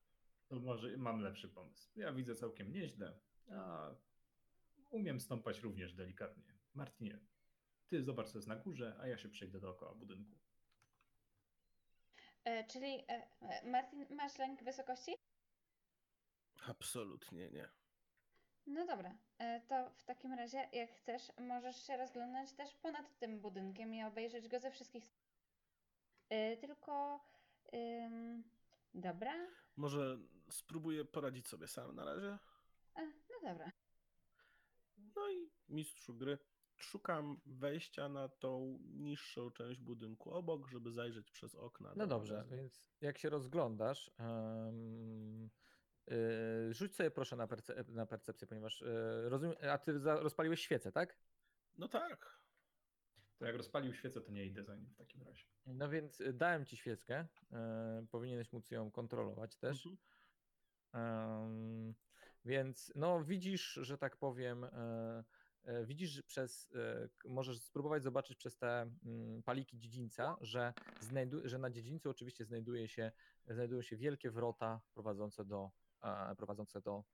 Speaker 4: To może mam lepszy pomysł. Ja widzę całkiem nieźle, a umiem stąpać również delikatnie. Martinie, ty zobacz co jest na górze, a ja się przejdę dookoła budynku.
Speaker 6: E, czyli, e, e, Martin, masz lęk wysokości?
Speaker 3: Absolutnie nie.
Speaker 6: No dobra, e, to w takim razie, jak chcesz, możesz się rozglądać też ponad tym budynkiem i obejrzeć go ze wszystkich stron. E, Tylko, dobra,
Speaker 3: Może spróbuję poradzić sobie sam na razie?
Speaker 6: e, no dobra.
Speaker 3: No i mistrzu gry. Szukam wejścia na tą niższą część budynku obok, żeby zajrzeć przez okna.
Speaker 2: No
Speaker 3: do
Speaker 2: dobrze, więc jak się rozglądasz, em, y, rzuć sobie proszę na, perce- na percepcję, ponieważ y, rozumiem, a ty rozpaliłeś świecę, tak?
Speaker 3: No tak.
Speaker 4: To jak rozpalił świecę, to nie idę za nim w takim razie.
Speaker 2: No więc y, dałem ci świeckę, y, powinieneś móc ją kontrolować też.
Speaker 3: Mhm.
Speaker 2: Więc no widzisz, że tak powiem, e, e, widzisz przez, e, możesz spróbować zobaczyć przez te mm, paliki dziedzińca, że, znajdu, że na dziedzińcu oczywiście znajduje się, znajdują się wielkie wrota prowadzące do, prowadzące do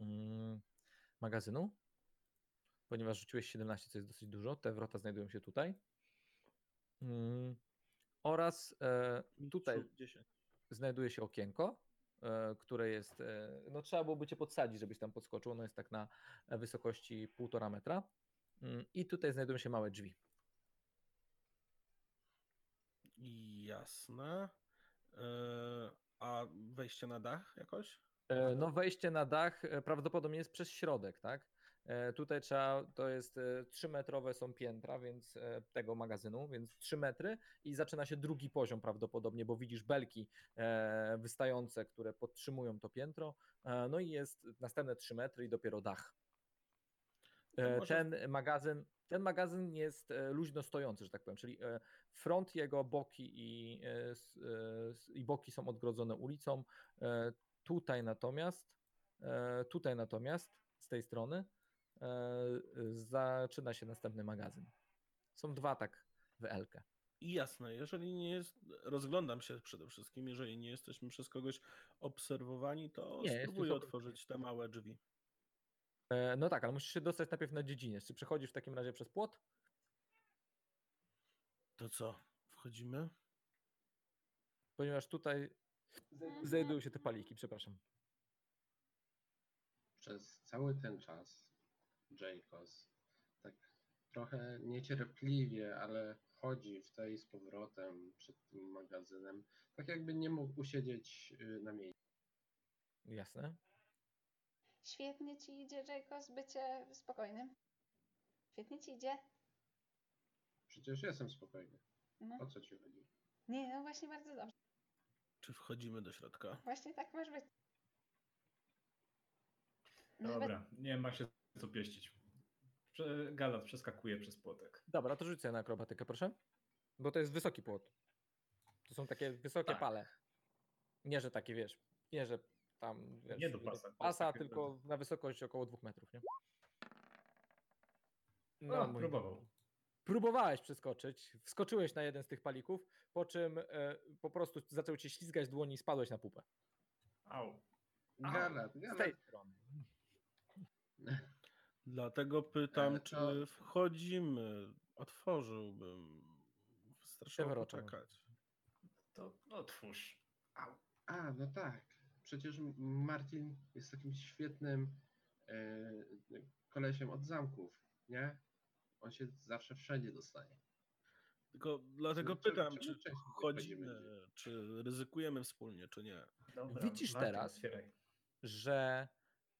Speaker 2: mm, magazynu, ponieważ rzuciłeś 17, co jest dosyć dużo, te wrota znajdują się tutaj. Mm, oraz e, tutaj
Speaker 3: Mistrzu, 10.
Speaker 2: znajduje się okienko, które jest, e, no trzeba byłoby cię podsadzić, żebyś tam podskoczył, ono jest tak na e, wysokości półtora metra Mm, i tutaj znajdują się małe drzwi.
Speaker 3: Jasne. E, a wejście na dach jakoś?
Speaker 2: E, No wejście na dach e, prawdopodobnie jest przez środek, tak? E, Tutaj trzeba, to jest 3 metrowe są piętra, więc e, tego magazynu, więc 3 metry i zaczyna się drugi poziom prawdopodobnie, bo widzisz belki e, wystające, które podtrzymują to piętro, e, no i jest następne 3 metry i dopiero dach. E,
Speaker 3: może-
Speaker 2: Ten magazyn, ten magazyn jest e, luźno stojący, że tak powiem, czyli e, front jego, boki i, e, e, i boki są odgrodzone ulicą. E, Tutaj natomiast, e, tutaj natomiast z tej strony e, zaczyna się następny magazyn. Są dwa tak w Elkę.
Speaker 3: I jasne, jeżeli nie jest, rozglądam się przede wszystkim, jeżeli nie jesteśmy przez kogoś obserwowani, to
Speaker 2: Nie,
Speaker 3: spróbuję otworzyć te małe drzwi.
Speaker 2: E, No tak, ale musisz się dostać najpierw na dziedziniec. Czy przechodzisz w takim razie przez płot?
Speaker 3: To co, wchodzimy?
Speaker 2: Ponieważ tutaj znajdują się te paliki, przepraszam.
Speaker 5: Przez cały ten czas Jacobs tak trochę niecierpliwie, ale chodzi w tej z powrotem przed tym magazynem, tak jakby nie mógł usiedzieć y, na miejscu.
Speaker 2: Jasne.
Speaker 6: Świetnie ci idzie, Jacobs, bycie spokojnym. Świetnie ci idzie.
Speaker 5: Przecież jestem spokojny.
Speaker 6: No.
Speaker 5: O co ci chodzi?
Speaker 6: Nie, no właśnie bardzo dobrze.
Speaker 3: Czy wchodzimy do środka?
Speaker 6: Właśnie tak masz być.
Speaker 4: Dobra, nie ma się co pieścić. Prze- Galat przeskakuje przez płotek.
Speaker 2: Dobra, to rzucę na akrobatykę, proszę. Bo to jest wysoki płot. To są takie wysokie
Speaker 4: Tak.
Speaker 2: pale. Nie, że takie, wiesz, nie, że tam, wiesz,
Speaker 4: Nie do pasa,
Speaker 2: pasa
Speaker 4: takie
Speaker 2: tylko na wysokość około dwóch metrów, nie? No,
Speaker 4: o,
Speaker 2: mój
Speaker 4: próbował.
Speaker 2: Próbowałeś przeskoczyć, wskoczyłeś na jeden z tych palików, po czym e, po prostu zaczął cię ślizgać dłoni i spadłeś na pupę.
Speaker 4: Au.
Speaker 5: Galat,
Speaker 2: Z
Speaker 5: galat.
Speaker 2: tej strony.
Speaker 3: Dlatego pytam,
Speaker 5: Ale
Speaker 3: czy
Speaker 5: to-
Speaker 3: wchodzimy. Otworzyłbym. Strasznie poczekać.
Speaker 4: To otwórz. Au.
Speaker 5: A, no tak. Przecież Martin jest takim świetnym e, kolesiem od zamków, nie? On się zawsze wszędzie dostaje.
Speaker 3: Tylko dlatego
Speaker 5: Czemu-
Speaker 3: pytam, czy
Speaker 5: nie
Speaker 3: wchodzimy,
Speaker 5: wchodzimy?
Speaker 3: czy ryzykujemy wspólnie, czy nie.
Speaker 4: Dobra,
Speaker 2: Widzisz teraz?
Speaker 4: otwieraj.
Speaker 2: że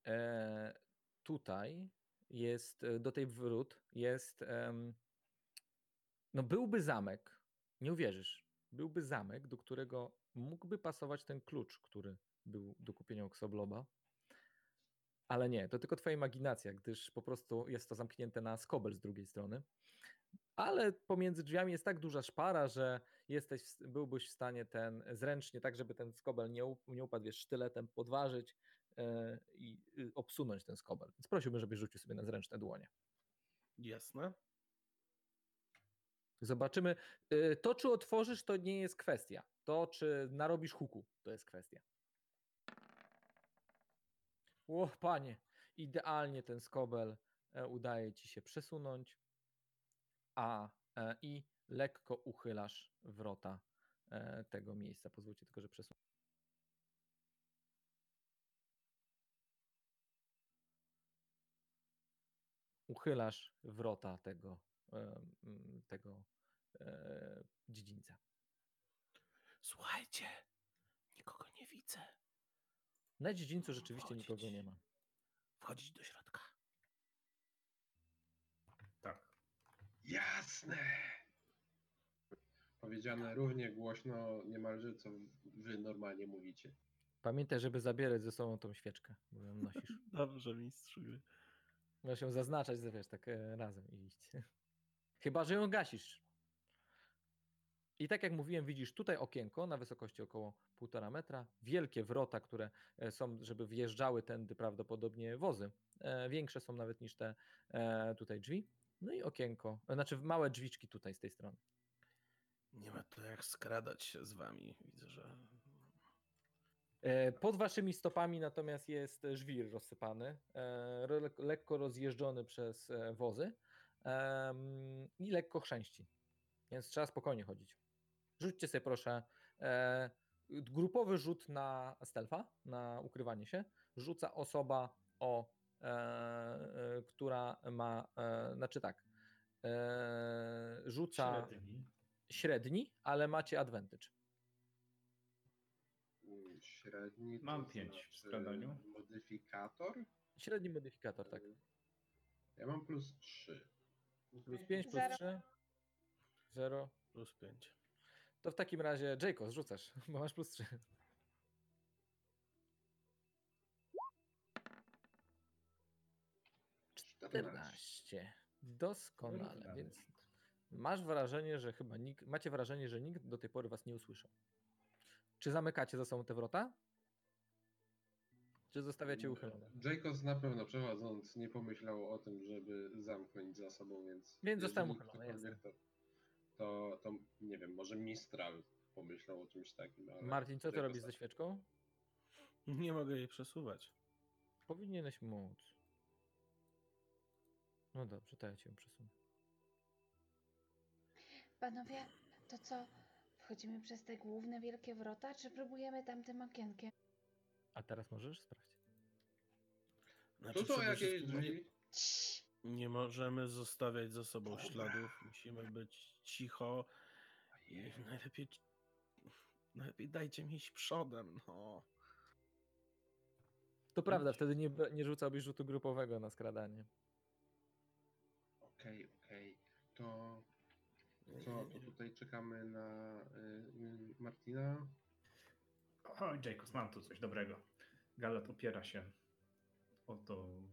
Speaker 2: e, tutaj jest, e, do tej wrót jest, no byłby zamek, nie uwierzysz, byłby zamek, do którego mógłby pasować ten klucz, który był do kupienia u Xobloba, ale nie, to tylko twoja imaginacja, gdyż po prostu jest to zamknięte na skobel z drugiej strony. Ale pomiędzy drzwiami jest tak duża szpara, że jesteś, byłbyś w stanie ten zręcznie, tak żeby ten skobel nie, nie upadł, wiesz, sztyletem podważyć i y, obsunąć ten skobel. Więc prosiłbym, żebyś rzucił sobie na zręczne dłonie.
Speaker 3: Jasne?
Speaker 2: Zobaczymy. Y, To, czy otworzysz, to nie jest kwestia. To, czy narobisz huku, to jest kwestia. O, panie, idealnie ten skobel e, udaje ci się przesunąć, a e, i lekko uchylasz wrota e, tego miejsca. Pozwólcie tylko, że przesunę. Uchylasz wrota tego, e, tego e, dziedzińca.
Speaker 3: Słuchajcie, nikogo nie widzę.
Speaker 2: Na dziedzińcu rzeczywiście
Speaker 3: Wchodzić.
Speaker 2: nikogo nie ma.
Speaker 3: Wchodzić do środka.
Speaker 4: Tak.
Speaker 5: Jasne! Powiedziane równie głośno niemalże, co wy normalnie mówicie.
Speaker 2: Pamiętaj, żeby zabierać ze sobą tą świeczkę, bo ją nosisz.
Speaker 3: Dobrze, mistrzu.
Speaker 2: Możesz ją zaznaczać, wiesz, tak e, razem i iść. Chyba, że ją gasisz. I tak jak mówiłem, widzisz tutaj okienko na wysokości około 1,5 metra, wielkie wrota, które e, są, żeby wjeżdżały tędy prawdopodobnie wozy. E, Większe są nawet niż te tutaj drzwi. No i okienko, znaczy małe drzwiczki tutaj z tej strony.
Speaker 3: Nie ma to jak skradać się z wami. Widzę, że.
Speaker 2: E, Pod waszymi stopami natomiast jest żwir rozsypany, e, lekko rozjeżdżony przez e, wozy i lekko chrzęści. Więc trzeba spokojnie chodzić. Rzućcie sobie proszę grupowy rzut na stealtha, na ukrywanie się. Rzuca osoba o, która ma, znaczy tak, rzuca
Speaker 4: Średni.
Speaker 2: średni, ale macie advantage.
Speaker 5: Średni. to
Speaker 4: Mam pięć w
Speaker 5: znaczy
Speaker 4: składaniu.
Speaker 5: Modyfikator?
Speaker 2: Średni modyfikator, tak.
Speaker 5: Ja mam plus 3.
Speaker 2: Plus 5, plus
Speaker 6: Zero.
Speaker 2: 3. 0.
Speaker 3: Plus 5.
Speaker 2: To w takim razie Jacob, rzucasz, bo masz plus 3.
Speaker 5: Czternaście.
Speaker 2: 14. Doskonale,
Speaker 4: Wyrównany.
Speaker 2: więc masz wrażenie, że chyba nikt, macie wrażenie, że nikt do tej pory was nie usłyszał. Czy zamykacie za sobą te wrota? Czy zostawiacie uchylone?
Speaker 5: Jacobs na pewno przechodząc nie pomyślał o tym, żeby zamknąć za sobą, więc.
Speaker 2: Więc zostałem uchylony,
Speaker 5: To, to, to nie wiem, może Mistral pomyślał o czymś takim. Ale
Speaker 2: Martin, co ty robisz ze świeczką?
Speaker 3: Nie mogę jej przesuwać.
Speaker 2: Powinieneś móc. No dobrze, to ja cię ją przesunę.
Speaker 6: Panowie, to co? Wchodzimy przez te główne wielkie wrota, czy próbujemy tamtym okienkiem?
Speaker 2: A teraz możesz sprawdzić.
Speaker 3: Znaczy,
Speaker 5: Tu są
Speaker 3: przede
Speaker 5: jakieś
Speaker 3: wszystkim
Speaker 5: drzwi.
Speaker 3: Nie możemy zostawiać za sobą
Speaker 5: Dobra.
Speaker 3: śladów. Musimy być cicho. I najlepiej. Najlepiej dajcie mi iść przodem. No.
Speaker 2: To prawda, wtedy nie, nie rzucałbyś rzutu grupowego na skradanie.
Speaker 5: Okej, okej. To co, to tutaj czekamy na y, Martina.
Speaker 4: O, Jacobs, mam tu coś dobrego. Galat opiera się o tą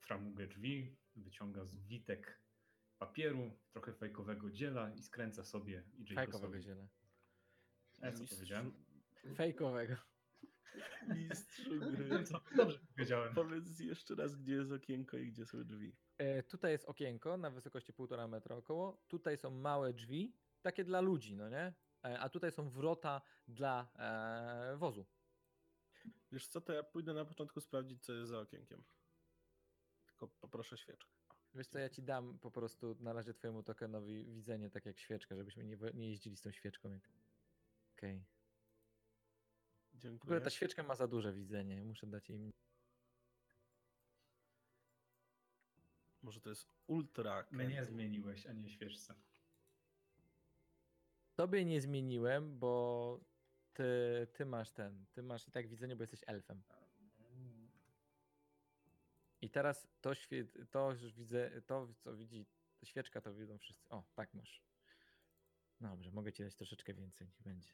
Speaker 4: framugę drzwi, wyciąga zwitek papieru, trochę fejkowego dziela i skręca sobie i
Speaker 2: Fejkowego
Speaker 4: Jacobsowi.
Speaker 2: ziele.
Speaker 4: E, co powiedziałem?
Speaker 2: Fejkowego.
Speaker 3: Mistrzu gry.
Speaker 4: Co? Dobrze powiedziałem.
Speaker 3: Powiedz jeszcze raz, gdzie jest okienko i gdzie są drzwi.
Speaker 2: E, tutaj jest okienko na wysokości 1,5 metra około. Tutaj są małe drzwi, takie dla ludzi, no nie? E, a tutaj są wrota dla e, wozu.
Speaker 3: Wiesz co, to ja pójdę na początku sprawdzić, co jest za okienkiem. Tylko poproszę świeczkę.
Speaker 2: Wiesz co, ja ci dam po prostu na razie twojemu tokenowi widzenie tak jak świeczka, żebyśmy nie, nie jeździli z tą świeczką. Jak... Okej. W ogóle
Speaker 3: Dziękuję.
Speaker 2: ta świeczka ma za duże widzenie, muszę dać jej mniej.
Speaker 3: Może to jest ultra.
Speaker 4: Mnie zmieniłeś, a nie świeczce.
Speaker 2: Tobie nie zmieniłem, bo ty, ty masz ten, ty masz i tak widzenie, bo jesteś elfem. I teraz to, świe, to już widzę, to co widzi, świeczka to widzą wszyscy. O, tak masz. Dobrze, mogę ci dać troszeczkę więcej, niech będzie.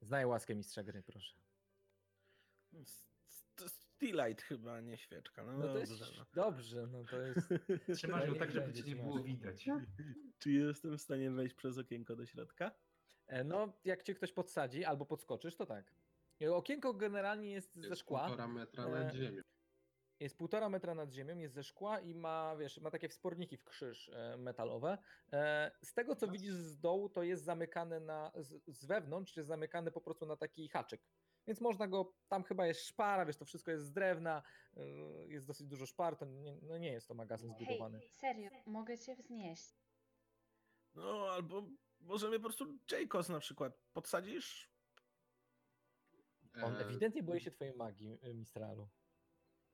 Speaker 2: Znaj łaskę mistrza gry, proszę.
Speaker 3: S- s- To Steelite chyba, nie świeczka. No,
Speaker 2: No to
Speaker 3: dobrze.
Speaker 2: jest,
Speaker 3: no.
Speaker 2: dobrze, no to jest...
Speaker 4: Trzymasz ją tak, żeby cię nie było widać.
Speaker 3: Czy jestem w stanie wejść przez okienko do środka?
Speaker 2: E, No, jak cię ktoś podsadzi albo podskoczysz, to tak. E, Okienko generalnie jest ze
Speaker 5: Jest
Speaker 2: szkła.
Speaker 5: półtora metra
Speaker 2: E,
Speaker 5: nad ziemią.
Speaker 2: Jest półtora metra nad ziemią, jest ze szkła i ma, wiesz, ma takie wsporniki w krzyż e, metalowe. E, Z tego, co widzisz z dołu, to jest zamykane na, z, z wewnątrz, jest zamykane po prostu na taki haczyk. Więc można go, tam chyba jest szpara, wiesz, to wszystko jest z drewna, e, jest dosyć dużo szpar, to nie, no nie jest to magazyn zbudowany.
Speaker 6: Hej, serio, mogę cię wznieść.
Speaker 3: No, albo możemy po prostu Jacobs na przykład. Podsadzisz?
Speaker 2: On ewidentnie boi się twojej magii, Mistralu.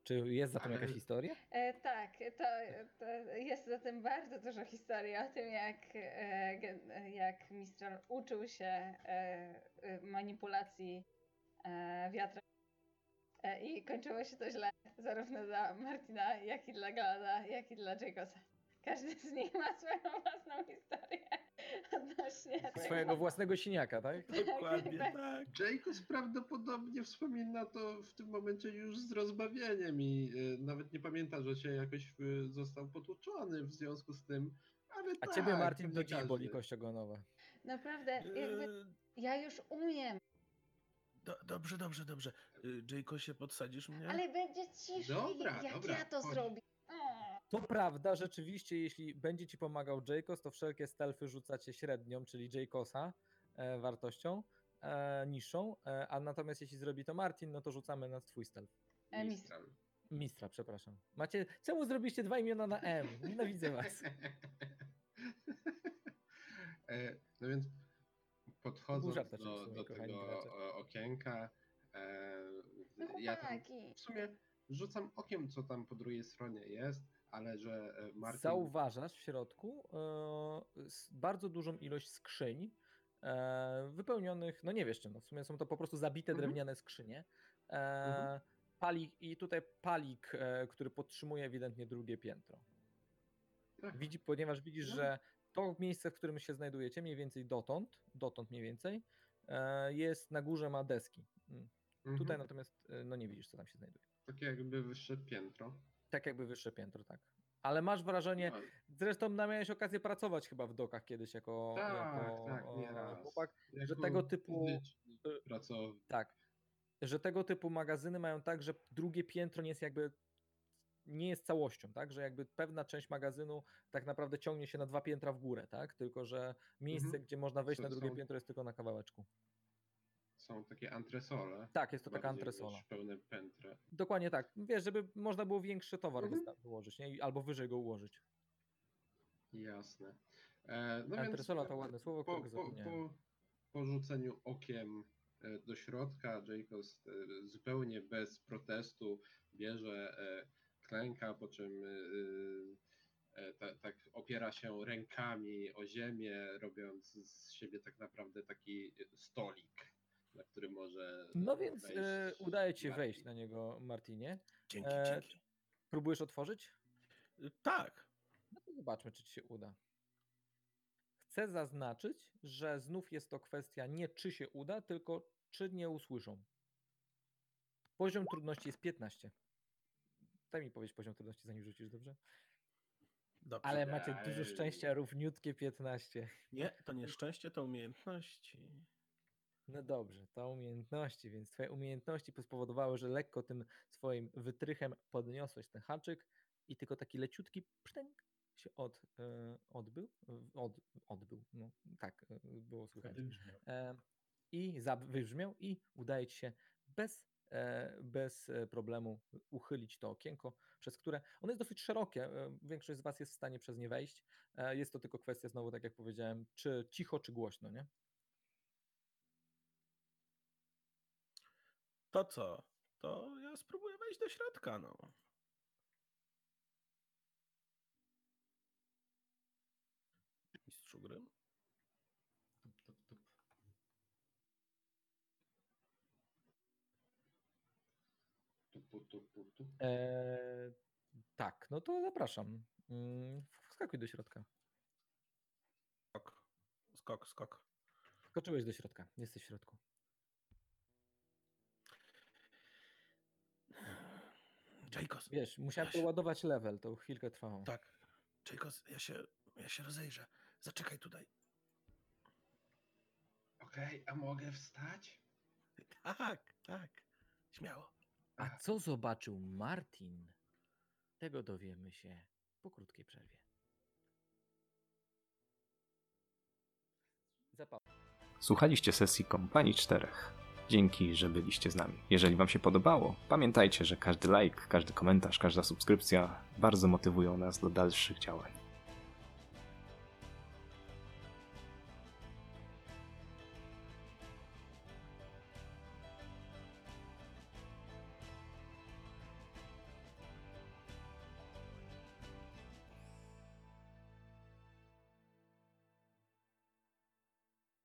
Speaker 2: Czy jest za tym jakaś historia?
Speaker 6: E, tak, to, to jest zatem bardzo dużo historii o tym, jak, e, jak Mistral uczył się e, e, manipulacji e, wiatra. E, I kończyło się to źle, zarówno dla Martina, jak i dla Galada, jak i dla Jacosa. Każdy z nich ma swoją własną.
Speaker 2: Swojego własnego siniaka, tak?
Speaker 3: Dokładnie
Speaker 6: tak.
Speaker 3: tak.
Speaker 5: Jacobs prawdopodobnie wspomina to w tym momencie już z rozbawieniem i e, nawet nie pamięta, że się jakoś e, został potłuczony w związku z tym. Ale
Speaker 2: A
Speaker 5: tak,
Speaker 2: ciebie, Martin, do dziś boli
Speaker 5: każdy.
Speaker 2: kość ogonowa.
Speaker 6: Naprawdę, jakby
Speaker 3: E,
Speaker 6: ja już umiem,
Speaker 3: Do, dobrze, dobrze, dobrze. Y, Jacosie, podsadzisz mnie?
Speaker 6: ale będzie ciszej,
Speaker 5: Dobra,
Speaker 6: jak
Speaker 5: dobra,
Speaker 6: ja to
Speaker 5: chodź.
Speaker 6: zrobię. O.
Speaker 2: To prawda, rzeczywiście, jeśli będzie ci pomagał Jacos, to wszelkie stealthy rzucacie średnią, czyli Jacosa e, wartością e, niższą, e, a natomiast jeśli zrobi to Martin, no to rzucamy na twój stealth.
Speaker 6: E, mistrz.
Speaker 5: Mistral.
Speaker 2: Mistra, przepraszam. Macie, czemu zrobiliście dwa imiona na M? Nienawidzę was.
Speaker 5: E, No więc podchodząc do,
Speaker 2: sumie,
Speaker 5: do
Speaker 2: kochani
Speaker 5: tego
Speaker 2: gracze.
Speaker 5: okienka, e,
Speaker 6: No
Speaker 5: ja tam
Speaker 6: chłopaki.
Speaker 5: w sumie rzucam okiem, co tam po drugiej stronie jest, ale że e, Martin...
Speaker 2: Zauważasz w środku e, bardzo dużą ilość skrzyń e, wypełnionych, no nie wiesz czym, no w sumie są to po prostu zabite
Speaker 5: Mhm.
Speaker 2: drewniane skrzynie. E,
Speaker 5: Mhm.
Speaker 2: Palik, I tutaj palik, który podtrzymuje ewidentnie drugie piętro.
Speaker 5: Aha.
Speaker 2: Widzi, ponieważ widzisz,
Speaker 5: No.
Speaker 2: że to miejsce, w którym się znajdujecie, mniej więcej dotąd, dotąd mniej więcej, jest na górze ma deski. Mm.
Speaker 5: Mhm.
Speaker 2: Tutaj natomiast no nie widzisz, co tam się znajduje.
Speaker 5: Takie jakby wyższe piętro.
Speaker 2: Tak jakby wyższe piętro, tak. Ale masz wrażenie,
Speaker 5: No,
Speaker 2: zresztą miałeś okazję pracować chyba w dokach kiedyś jako,
Speaker 5: tak,
Speaker 2: jako
Speaker 5: tak,
Speaker 2: e,
Speaker 5: nieraz.
Speaker 2: chłopak, że tego typu- y,
Speaker 5: pracownik.
Speaker 2: tak, że tego typu magazyny mają tak, że drugie piętro nie jest jakby nie jest całością, tak, że jakby pewna część magazynu tak naprawdę ciągnie się na dwa piętra w górę, tak, tylko że miejsce,
Speaker 5: Mhm.
Speaker 2: gdzie można wejść na drugie
Speaker 5: są-
Speaker 2: piętro jest tylko na kawałeczku.
Speaker 5: Są takie antresole.
Speaker 2: Tak, jest to taka antresola.
Speaker 5: Pełne pętle.
Speaker 2: Dokładnie tak. Wiesz, żeby można było większy towar
Speaker 5: Mhm.
Speaker 2: wyłożyć, nie? Albo wyżej go ułożyć.
Speaker 5: Jasne. E, no więc
Speaker 2: Antresola to ładne słowo,
Speaker 5: po, po, po, po rzuceniu okiem e, do środka, Jacobs e, zupełnie bez protestu bierze e, klęka, po czym e, e, ta, tak opiera się rękami o ziemię, robiąc z siebie tak naprawdę taki stolik, na który może.
Speaker 2: No więc
Speaker 5: wejść
Speaker 2: e, udaje ci się
Speaker 5: Martin.
Speaker 2: wejść na niego, Martinie.
Speaker 3: Dzięki,
Speaker 2: e,
Speaker 3: dzięki.
Speaker 2: Próbujesz otworzyć?
Speaker 3: Y, Tak.
Speaker 2: No to zobaczmy, czy ci się uda. Chcę zaznaczyć, że znów jest to kwestia nie czy się uda, tylko czy nie usłyszą. Poziom trudności jest 15. Daj mi powiedzieć poziom trudności, zanim rzucisz, dobrze?
Speaker 3: Dobrze.
Speaker 2: Ale macie dużo szczęścia, równiutkie 15.
Speaker 3: Nie, to nie szczęście, to umiejętności.
Speaker 2: No dobrze, to umiejętności, więc twoje umiejętności spowodowały, że lekko tym swoim wytrychem podniosłeś ten haczyk i tylko taki leciutki psztęk się od, e, odbył, od, odbył, no tak, e, było słychać. E, I wybrzmiał i udaje ci się bez, bez problemu uchylić to okienko, przez które ono jest dosyć szerokie. Większość z was jest w stanie przez nie wejść. Jest to tylko kwestia, znowu tak jak powiedziałem, czy cicho, czy głośno, nie?
Speaker 3: To co? To ja spróbuję wejść do środka, no. Mistrzu gry?
Speaker 4: Tup, tup, tup.
Speaker 5: Tupu, tupu, tup.
Speaker 2: E, tak, no to zapraszam. Mm, Wskakuj do środka.
Speaker 3: Skok, skok, skok.
Speaker 2: Wskoczyłeś do środka, jesteś w środku.
Speaker 3: Jacobs.
Speaker 2: Wiesz, musiałem
Speaker 3: Ja się-
Speaker 2: przeładować level, to chwilkę trwało.
Speaker 3: Tak. Jacobs, ja się, ja się rozejrzę. Zaczekaj tutaj.
Speaker 5: Okej, a mogę wstać?
Speaker 3: Tak, tak. Śmiało.
Speaker 2: A co zobaczył Martin? Tego dowiemy się po krótkiej przerwie. Zapał.
Speaker 1: Słuchaliście sesji Kompanii Czterech. Dzięki, że byliście z nami. Jeżeli Wam się podobało, pamiętajcie, że każdy like, każdy komentarz, każda subskrypcja bardzo motywują nas do dalszych działań.